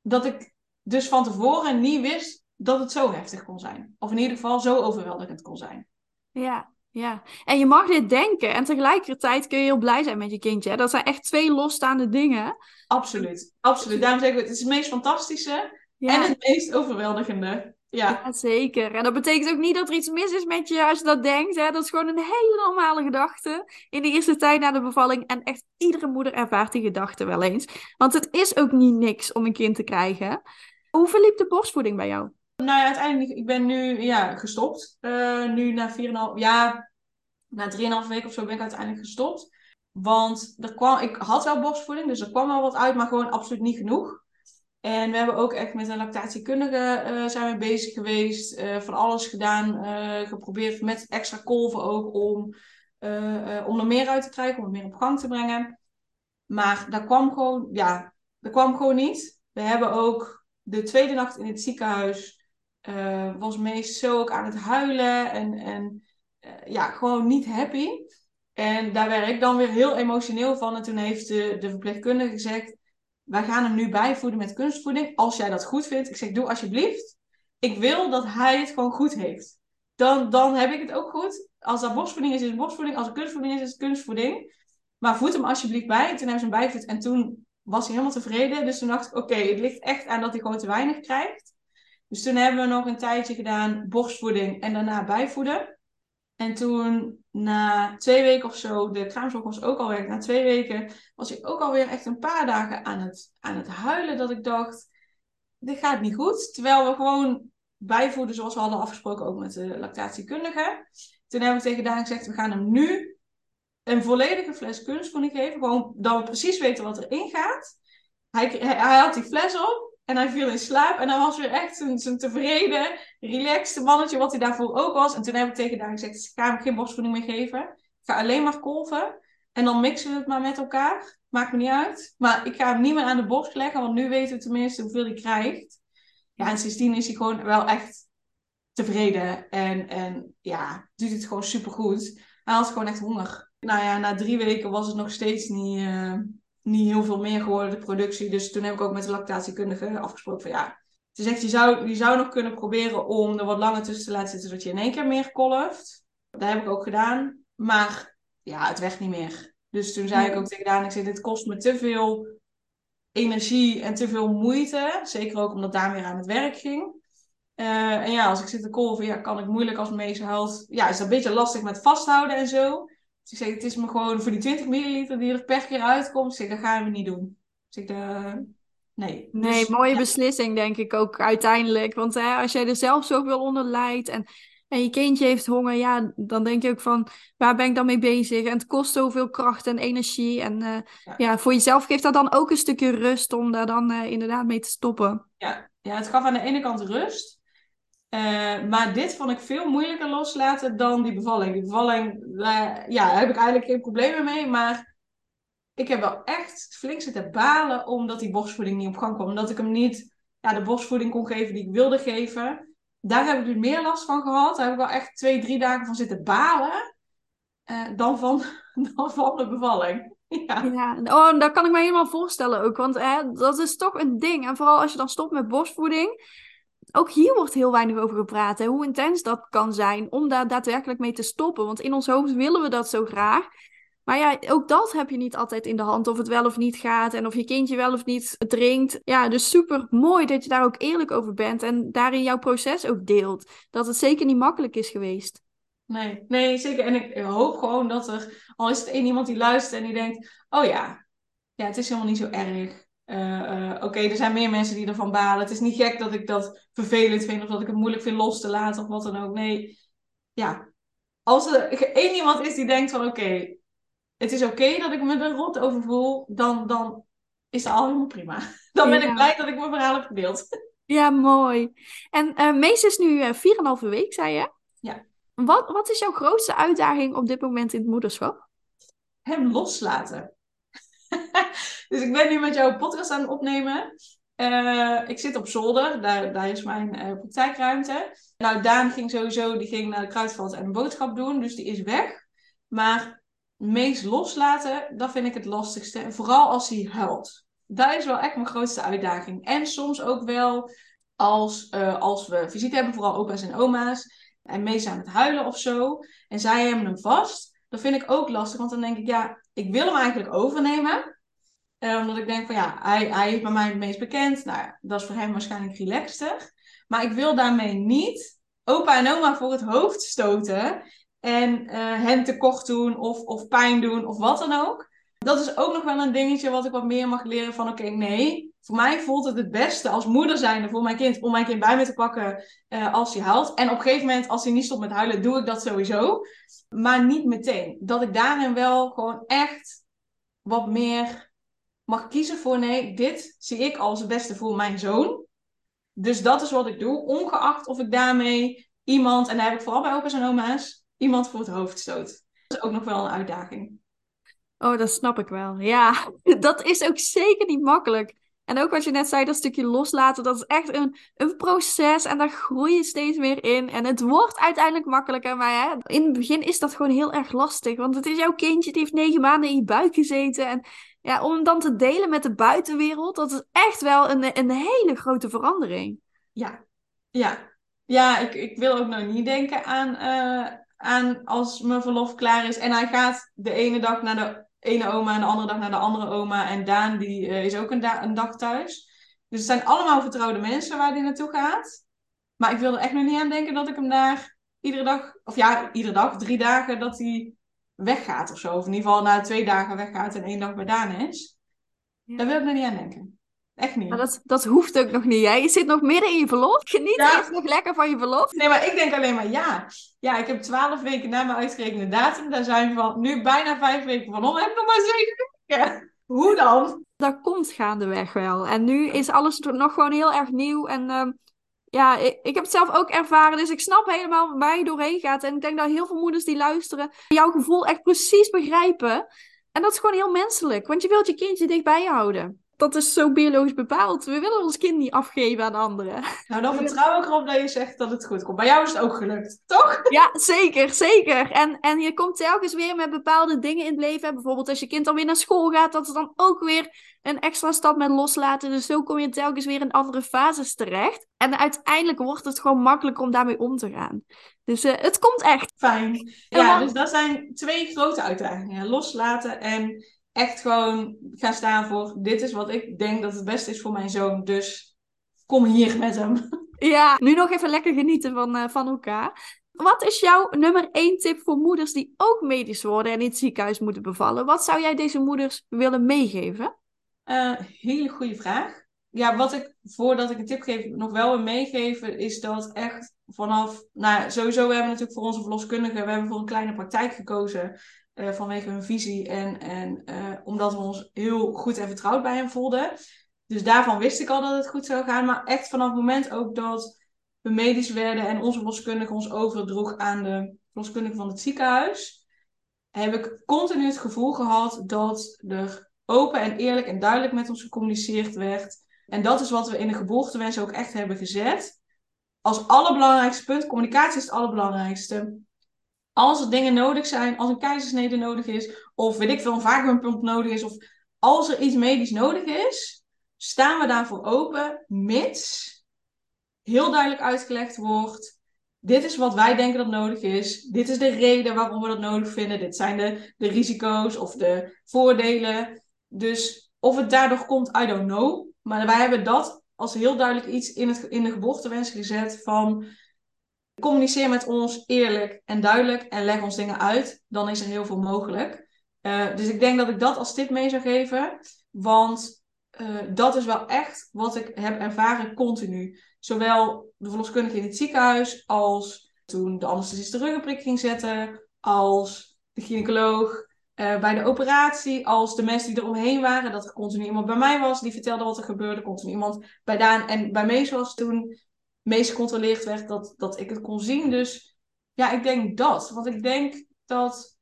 dat ik dus van tevoren niet wist dat het zo heftig kon zijn. Of in ieder geval zo overweldigend kon zijn. Ja, ja. En je mag dit denken en tegelijkertijd kun je heel blij zijn met je kindje. Dat zijn echt twee losstaande dingen. Absoluut, absoluut. Daarom zeg ik, het is het meest fantastische en het meest overweldigende. Ja. ja. zeker. En dat betekent ook niet dat er iets mis is met je als je dat denkt. Hè? Dat is gewoon een hele normale gedachte in de eerste tijd na de bevalling. En echt iedere moeder ervaart die gedachte wel eens. Want het is ook niet niks om een kind te krijgen. Hoe verliep de borstvoeding bij jou? Nou ja, uiteindelijk, ik ben nu ja, gestopt. Uh, nu na 4,5, ja, na 3,5 weken of zo ben ik uiteindelijk gestopt. Want er kwam, ik had wel borstvoeding, dus er kwam wel wat uit, maar gewoon absoluut niet genoeg. En we hebben ook echt met een lactatiekundige uh, zijn we bezig geweest. Uh, van alles gedaan, geprobeerd met extra kolven ook om, om er meer uit te krijgen, om het meer op gang te brengen. Maar dat kwam gewoon, ja, dat kwam gewoon niet. We hebben ook de tweede nacht in het ziekenhuis uh, was meest zo ook aan het huilen en, en uh, ja, gewoon niet happy. En daar werd ik dan weer heel emotioneel van. En toen heeft de, de verpleegkundige gezegd: Wij gaan hem nu bijvoeden met kunstvoeding. Als jij dat goed vindt, ik zeg: Doe alsjeblieft. Ik wil dat hij het gewoon goed heeft. Dan, dan heb ik het ook goed. Als dat borstvoeding is, is het borstvoeding. Als het kunstvoeding is, is het kunstvoeding. Maar voed hem alsjeblieft bij. En toen hebben ze hem bijgevoed. En toen was hij helemaal tevreden. Dus toen dacht ik: Oké, het ligt echt aan dat hij gewoon te weinig krijgt. Dus toen hebben we nog een tijdje gedaan borstvoeding en daarna bijvoeden. En toen na twee weken of zo, de kraamzorg was ook alweer, na twee weken was ik ook alweer echt een paar dagen aan het, aan het huilen. Dat ik dacht, dit gaat niet goed. Terwijl we gewoon bijvoeden zoals we hadden afgesproken ook met de lactatiekundige. Toen hebben we tegen Daan gezegd, we gaan hem nu een volledige fles kunstvoeding geven. Gewoon dat we precies weten wat erin gaat. Hij, hij, hij had die fles op. En hij viel in slaap. En dan was weer echt zijn, tevreden, relaxed mannetje, wat hij daarvoor ook was. En toen heb ik tegen daar gezegd: ik ga hem geen borstvoeding meer geven. Ik ga alleen maar kolven. En dan mixen we het maar met elkaar. Maakt me niet uit. Maar ik ga hem niet meer aan de borst leggen, want nu weten we tenminste hoeveel hij krijgt. Ja, en sindsdien is hij gewoon wel echt tevreden. En, en ja, doet het gewoon supergoed. Hij had gewoon echt honger. Nou ja, na drie weken was het nog steeds niet. Uh, niet heel veel meer geworden, de productie. Dus toen heb ik ook met de lactatiekundige afgesproken van ja. Ze zegt, je zou, je zou nog kunnen proberen om er wat langer tussen te laten zitten, zodat je in één keer meer kolft. Dat heb ik ook gedaan. Maar ja, het werd niet meer. Dus toen zei ik ook tegen Daan, ik zei, dit kost me te veel energie en te veel moeite. Zeker ook omdat Daan weer aan het werk ging. Uh, en ja, als ik zit te kolven, ja, kan ik moeilijk als Mees huilt. Ja, is dat een beetje lastig met vasthouden en zo. Dus ik zeg, het is me gewoon voor die 20 milliliter die er per keer uitkomt. Zeg, dat gaan we niet doen. Dus ik, uh, nee. Nee, dus, mooie beslissing denk ik ook uiteindelijk. Want hè, als jij er zelf zoveel onder lijdt en, en je kindje heeft honger, ja, dan denk je ook van, waar ben ik dan mee bezig? En het kost zoveel kracht en energie. En uh, ja. ja. voor jezelf geeft dat dan ook een stukje rust om daar dan uh, inderdaad mee te stoppen. Ja. ja, het gaf aan de ene kant rust. Uh, maar dit vond ik veel moeilijker loslaten dan die bevalling. Die bevalling, uh, ja, daar heb ik eigenlijk geen problemen mee. Maar ik heb wel echt flink zitten balen omdat die borstvoeding niet op gang kwam. Omdat ik hem niet ja, de borstvoeding kon geven die ik wilde geven. Daar heb ik dus meer last van gehad. Daar heb ik wel echt twee, drie dagen van zitten balen. Uh, dan, van, [LAUGHS] dan van de bevalling. Ja. ja, oh, dat kan ik me helemaal voorstellen ook. Want hè, dat is toch een ding. En vooral als je dan stopt met borstvoeding. Ook hier wordt heel weinig over gepraat. Hè, hoe intens dat kan zijn om daar daadwerkelijk mee te stoppen. Want in ons hoofd willen we dat zo graag. Maar ja, ook dat heb je niet altijd in de hand, of het wel of niet gaat en of je kindje wel of niet drinkt. Ja, dus super mooi dat je daar ook eerlijk over bent en daarin jouw proces ook deelt. Dat het zeker niet makkelijk is geweest. Nee, nee, zeker. En ik hoop gewoon dat er, al is het één iemand die luistert en die denkt, oh ja, ja het is helemaal niet zo erg. Uh, uh, Oké, er zijn meer mensen die ervan balen. Het is niet gek dat ik dat vervelend vind of dat ik het moeilijk vind los te laten of wat dan ook. Nee, ja. Als er één iemand is die denkt van oké, het is oké dat ik me er rot over voel, dan, dan is het al helemaal prima. [LAUGHS] Dan ben ik blij dat ik mijn verhaal heb gedeeld. [LAUGHS] Ja, mooi. En uh, Mees is nu uh, 4,5 week, zei je? Ja. Wat, wat is jouw grootste uitdaging op dit moment in het moederschap? Hem loslaten. [LAUGHS] dus ik ben nu met jouw podcast aan het opnemen. Uh, ik zit op zolder, daar, daar is mijn uh, praktijkruimte. Nou, Daan ging sowieso, die ging naar de kruidvat en een boodschap doen, dus die is weg. Maar meest loslaten, dat vind ik het lastigste. Vooral als hij huilt. Dat is wel echt mijn grootste uitdaging. En soms ook wel als, uh, als we visite hebben, vooral opa's en oma's. En mee zijn met huilen of zo. En zij hebben hem vast. Dat vind ik ook lastig. Want dan denk ik, ja, ik wil hem eigenlijk overnemen. Uh, omdat ik denk van ja, hij, hij is bij mij het meest bekend. Nou dat is voor hem waarschijnlijk relaxter. Maar ik wil daarmee niet opa en oma voor het hoofd stoten en uh, hen tekort doen of, of pijn doen of wat dan ook. Dat is ook nog wel een dingetje wat ik wat meer mag leren van oké, nee, voor mij voelt het het beste als moeder zijnde voor mijn kind om mijn kind bij me te pakken uh, als hij huilt. En op een gegeven moment, als hij niet stopt met huilen, doe ik dat sowieso. Maar niet meteen. Dat ik daarin wel gewoon echt wat meer mag kiezen voor nee, dit zie ik als het beste voor mijn zoon. Dus dat is wat ik doe, ongeacht of ik daarmee iemand, en daar heb ik vooral bij opa's en oma's, iemand voor het hoofd stoot. Dat is ook nog wel een uitdaging. Oh, dat snap ik wel. Ja, [LAUGHS] dat is ook zeker niet makkelijk. En ook wat je net zei, dat stukje loslaten, dat is echt een, een proces en daar groei je steeds meer in. En het wordt uiteindelijk makkelijker, maar hè, in het begin is dat gewoon heel erg lastig. Want het is jouw kindje, die heeft negen maanden in je buik gezeten. En ja, om dan te delen met de buitenwereld, dat is echt wel een, een hele grote verandering. Ja, ja. Ja, ik, ik wil ook nog niet denken aan, uh, aan als mijn verlof klaar is. En hij gaat de ene dag naar de ene oma en de andere dag naar de andere oma. En Daan die uh, is ook een, een dag thuis. Dus het zijn allemaal vertrouwde mensen waar hij naartoe gaat. Maar ik wil er echt nog niet aan denken dat ik hem daar iedere dag, of ja, iedere dag, drie dagen, dat hij weggaat of zo. Of in ieder geval na twee dagen weggaat en één dag bij Daan is. Ja. Daar wil ik nog niet aan denken. Echt niet. Maar dat, dat hoeft ook nog niet. Jij je zit nog midden in je verlof. Geniet ja. eerst nog lekker van je verlof. Nee, maar ik denk alleen maar ja. Ja, ik heb twaalf weken na mijn uitgerekende datum. Daar zijn van nu bijna vijf weken van om. Heb ik nog maar zeven weken. [LAUGHS] Hoe dan? Dat komt gaandeweg wel. En nu is alles nog gewoon heel erg nieuw. En uh, ja, ik, ik, heb het zelf ook ervaren. Dus ik snap helemaal waar je doorheen gaat. En ik denk dat heel veel moeders die luisteren jouw gevoel echt precies begrijpen. En dat is gewoon heel menselijk. Want je wilt je kindje dichtbij je houden dat is zo biologisch bepaald. We willen ons kind niet afgeven aan anderen. Nou, dan vertrouw ik erop dat je zegt dat het goed komt. Bij jou is het ook gelukt, toch? Ja, zeker, zeker. En, en je komt telkens weer met bepaalde dingen in het leven. Bijvoorbeeld als je kind dan weer naar school gaat, dat is dan ook weer een extra stap met loslaten. Dus zo kom je telkens weer in andere fases terecht. En uiteindelijk wordt het gewoon makkelijker om daarmee om te gaan. Dus uh, het komt echt. Fijn. Ja, dus dat zijn twee grote uitdagingen. Loslaten en echt gewoon gaan staan voor dit is wat ik denk dat het beste is voor mijn zoon. Dus kom hier met hem. [LAUGHS] Ja, nu nog even lekker genieten van, uh, van elkaar. Wat is jouw nummer één tip voor moeders die ook medisch worden en in het ziekenhuis moeten bevallen? Wat zou jij deze moeders willen meegeven? Uh, hele goede vraag. Ja, wat ik voordat ik een tip geef nog wel wil meegeven, is dat echt vanaf, nou sowieso we hebben natuurlijk voor onze verloskundigen, we hebben voor een kleine praktijk gekozen uh, vanwege hun visie en, en uh, omdat we ons heel goed en vertrouwd bij hem voelden. Dus daarvan wist ik al dat het goed zou gaan. Maar echt vanaf het moment ook dat we medisch werden en onze verloskundige ons overdroeg aan de verloskundige van het ziekenhuis, heb ik continu het gevoel gehad dat er open en eerlijk en duidelijk met ons gecommuniceerd werd. En dat is wat we in de geboortewens ook echt hebben gezet. Als allerbelangrijkste punt, communicatie is het allerbelangrijkste. Als er dingen nodig zijn, als een keizersnede nodig is, of weet ik veel, een vacuumpomp nodig is, of als er iets medisch nodig is, staan we daarvoor open, mits heel duidelijk uitgelegd wordt. Dit is wat wij denken dat nodig is. Dit is de reden waarom we dat nodig vinden. Dit zijn de, de risico's of de voordelen. Dus of het daardoor komt, I don't know. Maar wij hebben dat als heel duidelijk iets in, het, in de geboortewens gezet van communiceer met ons eerlijk en duidelijk en leg ons dingen uit. Dan is er heel veel mogelijk. Uh, dus ik denk dat ik dat als tip mee zou geven. Want uh, dat is wel echt wat ik heb ervaren continu. Zowel de verloskundige in het ziekenhuis als toen de anesthesist de ruggenprik ging zetten, als de gynaecoloog uh, bij de operatie, als de mensen die er omheen waren, dat er continu iemand bij mij was die vertelde wat er gebeurde, continu iemand bij Daan en bij Mees was toen Mees gecontroleerd werd dat, dat ik het kon zien. Dus ja, ik denk dat. Want ik denk dat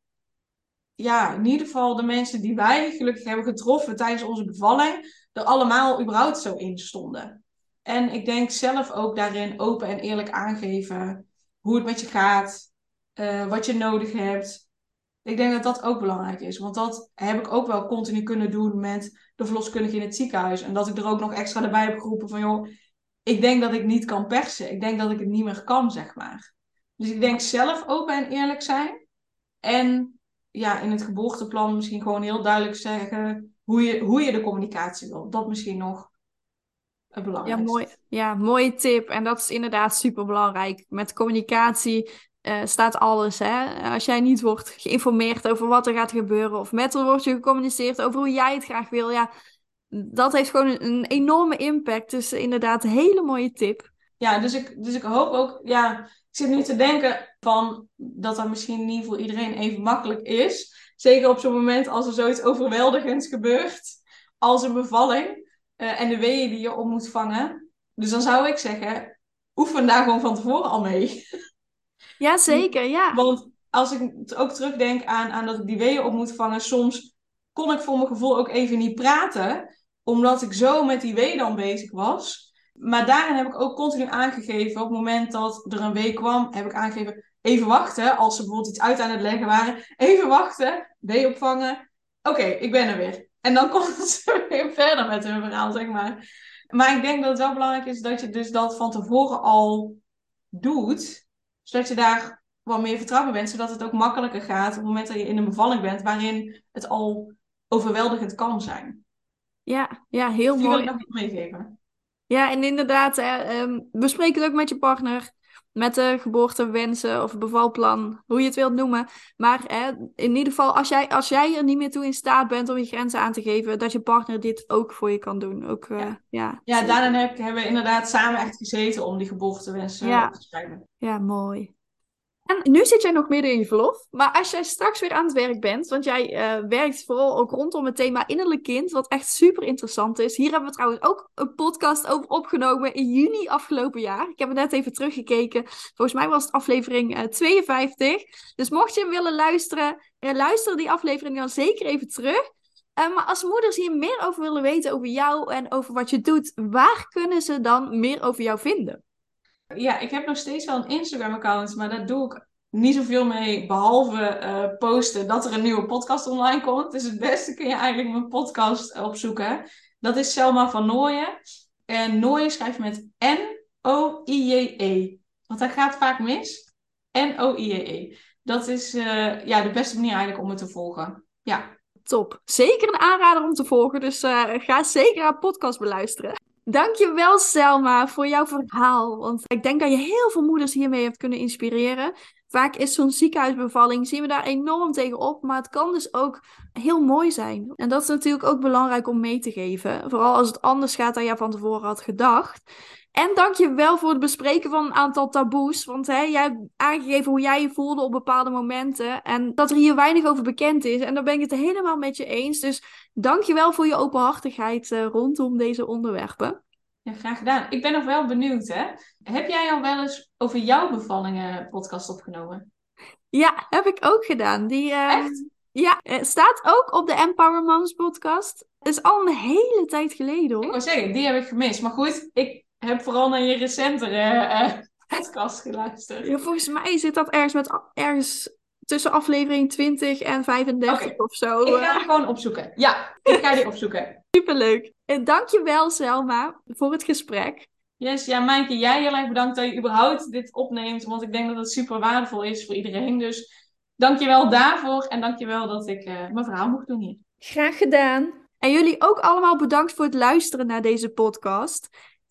ja, in ieder geval de mensen die wij gelukkig hebben getroffen tijdens onze bevalling, er allemaal überhaupt zo in stonden. En ik denk zelf ook daarin open en eerlijk aangeven hoe het met je gaat, uh, wat je nodig hebt. Ik denk dat dat ook belangrijk is, want dat heb ik ook wel continu kunnen doen met de verloskundige in het ziekenhuis. En dat ik er ook nog extra erbij heb geroepen van, joh, ik denk dat ik niet kan persen. Ik denk dat ik het niet meer kan, zeg maar. Dus ik denk zelf open en eerlijk zijn. En ja, in het geboorteplan misschien gewoon heel duidelijk zeggen hoe je, hoe je de communicatie wil. Dat misschien nog het belangrijkste. Ja, mooi. Ja, mooie tip. En dat is inderdaad super belangrijk. Met communicatie uh, staat alles. Hè? Als jij niet wordt geïnformeerd over wat er gaat gebeuren, of met er wordt je gecommuniceerd over hoe jij het graag wil, ja, dat heeft gewoon een, een enorme impact. Dus inderdaad, een hele mooie tip. Ja, dus ik, dus ik hoop ook, ja, ik zit nu te denken van dat dat misschien niet voor iedereen even makkelijk is. Zeker op zo'n moment als er zoiets overweldigends gebeurt als een bevalling uh, en de weeën die je op moet vangen. Dus dan zou ik zeggen, oefen daar gewoon van tevoren al mee. Ja, zeker, ja. Want als ik ook terugdenk aan, aan dat ik die weeën op moet vangen, soms kon ik voor mijn gevoel ook even niet praten, omdat ik zo met die wee dan bezig was. Maar daarin heb ik ook continu aangegeven, op het moment dat er een wee kwam, heb ik aangegeven, even wachten, als ze bijvoorbeeld iets uit aan het leggen waren, even wachten, wee opvangen, oké, ik ben er weer. En dan [LAUGHS] komt ze weer verder met hun verhaal, zeg maar. Maar ik denk dat het wel belangrijk is dat je dus dat van tevoren al doet. Zodat je daar wat meer vertrouwen bent. Zodat het ook makkelijker gaat op het moment dat je in een bevalling bent. Waarin het al overweldigend kan zijn. Ja, ja heel Die mooi. wil ik nog meegeven. Ja, en inderdaad, hè, um, bespreek het ook met je partner met de geboortewensen of bevalplan, hoe je het wilt noemen. Maar hè, in ieder geval, als jij, als jij er niet meer toe in staat bent om je grenzen aan te geven, dat je partner dit ook voor je kan doen. Ook, uh, ja. ja, daarna heb, hebben we inderdaad samen echt gezeten om die geboortewensen ja. op te schrijven. Ja, mooi. Nu zit jij nog midden in je verlof. Maar als jij straks weer aan het werk bent, want jij uh, werkt vooral ook rondom het thema innerlijk kind, wat echt super interessant is. Hier hebben we trouwens ook een podcast over opgenomen in juni afgelopen jaar. Ik heb het net even teruggekeken. Volgens mij was het aflevering uh, 52. Dus mocht je hem willen luisteren, uh, luister die aflevering dan zeker even terug. Maar als moeders hier meer over willen weten over jou en over wat je doet, waar kunnen ze dan meer over jou vinden? Ja, ik heb nog steeds wel een Instagram-account, maar daar doe ik niet zoveel mee, behalve uh, posten dat er een nieuwe podcast online komt. Dus het beste kun je eigenlijk mijn podcast opzoeken. Dat is Selma van Nooyen. En Nooyen schrijf met N-O-I-J-E. Want dat gaat vaak mis. N-O-I-J-E. Dat is uh, ja, de beste manier eigenlijk om het te volgen. Ja. Top. Zeker een aanrader om te volgen. Dus uh, ga zeker haar podcast beluisteren. Dankjewel Selma voor jouw verhaal. Want ik denk dat je heel veel moeders hiermee hebt kunnen inspireren. Vaak is zo'n ziekenhuisbevalling, zien we daar enorm tegen op. Maar het kan dus ook heel mooi zijn. En dat is natuurlijk ook belangrijk om mee te geven. Vooral als het anders gaat dan je van tevoren had gedacht. En dankjewel voor het bespreken van een aantal taboes. Want hè, jij hebt aangegeven hoe jij je voelde op bepaalde momenten. En dat er hier weinig over bekend is. En daar ben ik het helemaal met je eens. Dus dankjewel voor je openhartigheid uh, rondom deze onderwerpen. Ja, graag gedaan. Ik ben nog wel benieuwd, hè. Heb jij al wel eens over jouw bevallingen podcast opgenomen? Ja, heb ik ook gedaan. Die, uh, Echt? Ja, het staat ook op de Empower Moms podcast. is al een hele tijd geleden Ik hoor. wou zeggen, die heb ik gemist. Maar goed, ik heb vooral naar je recentere eh, [LAUGHS] podcast geluisterd. Ja, volgens mij zit dat ergens, met, ergens tussen aflevering 20 en 35 Oké. of zo. Ik ga die gewoon opzoeken. Ja, ik ga die opzoeken. [LAUGHS] Superleuk. En dankjewel Selma voor het gesprek. Yes, ja, Maaike, jij heel erg bedankt dat je überhaupt dit opneemt. Want ik denk dat het super waardevol is voor iedereen. Dus dankjewel daarvoor. En dankjewel dat ik eh, mijn verhaal mocht doen hier. Graag gedaan. En jullie ook allemaal bedankt voor het luisteren naar deze podcast.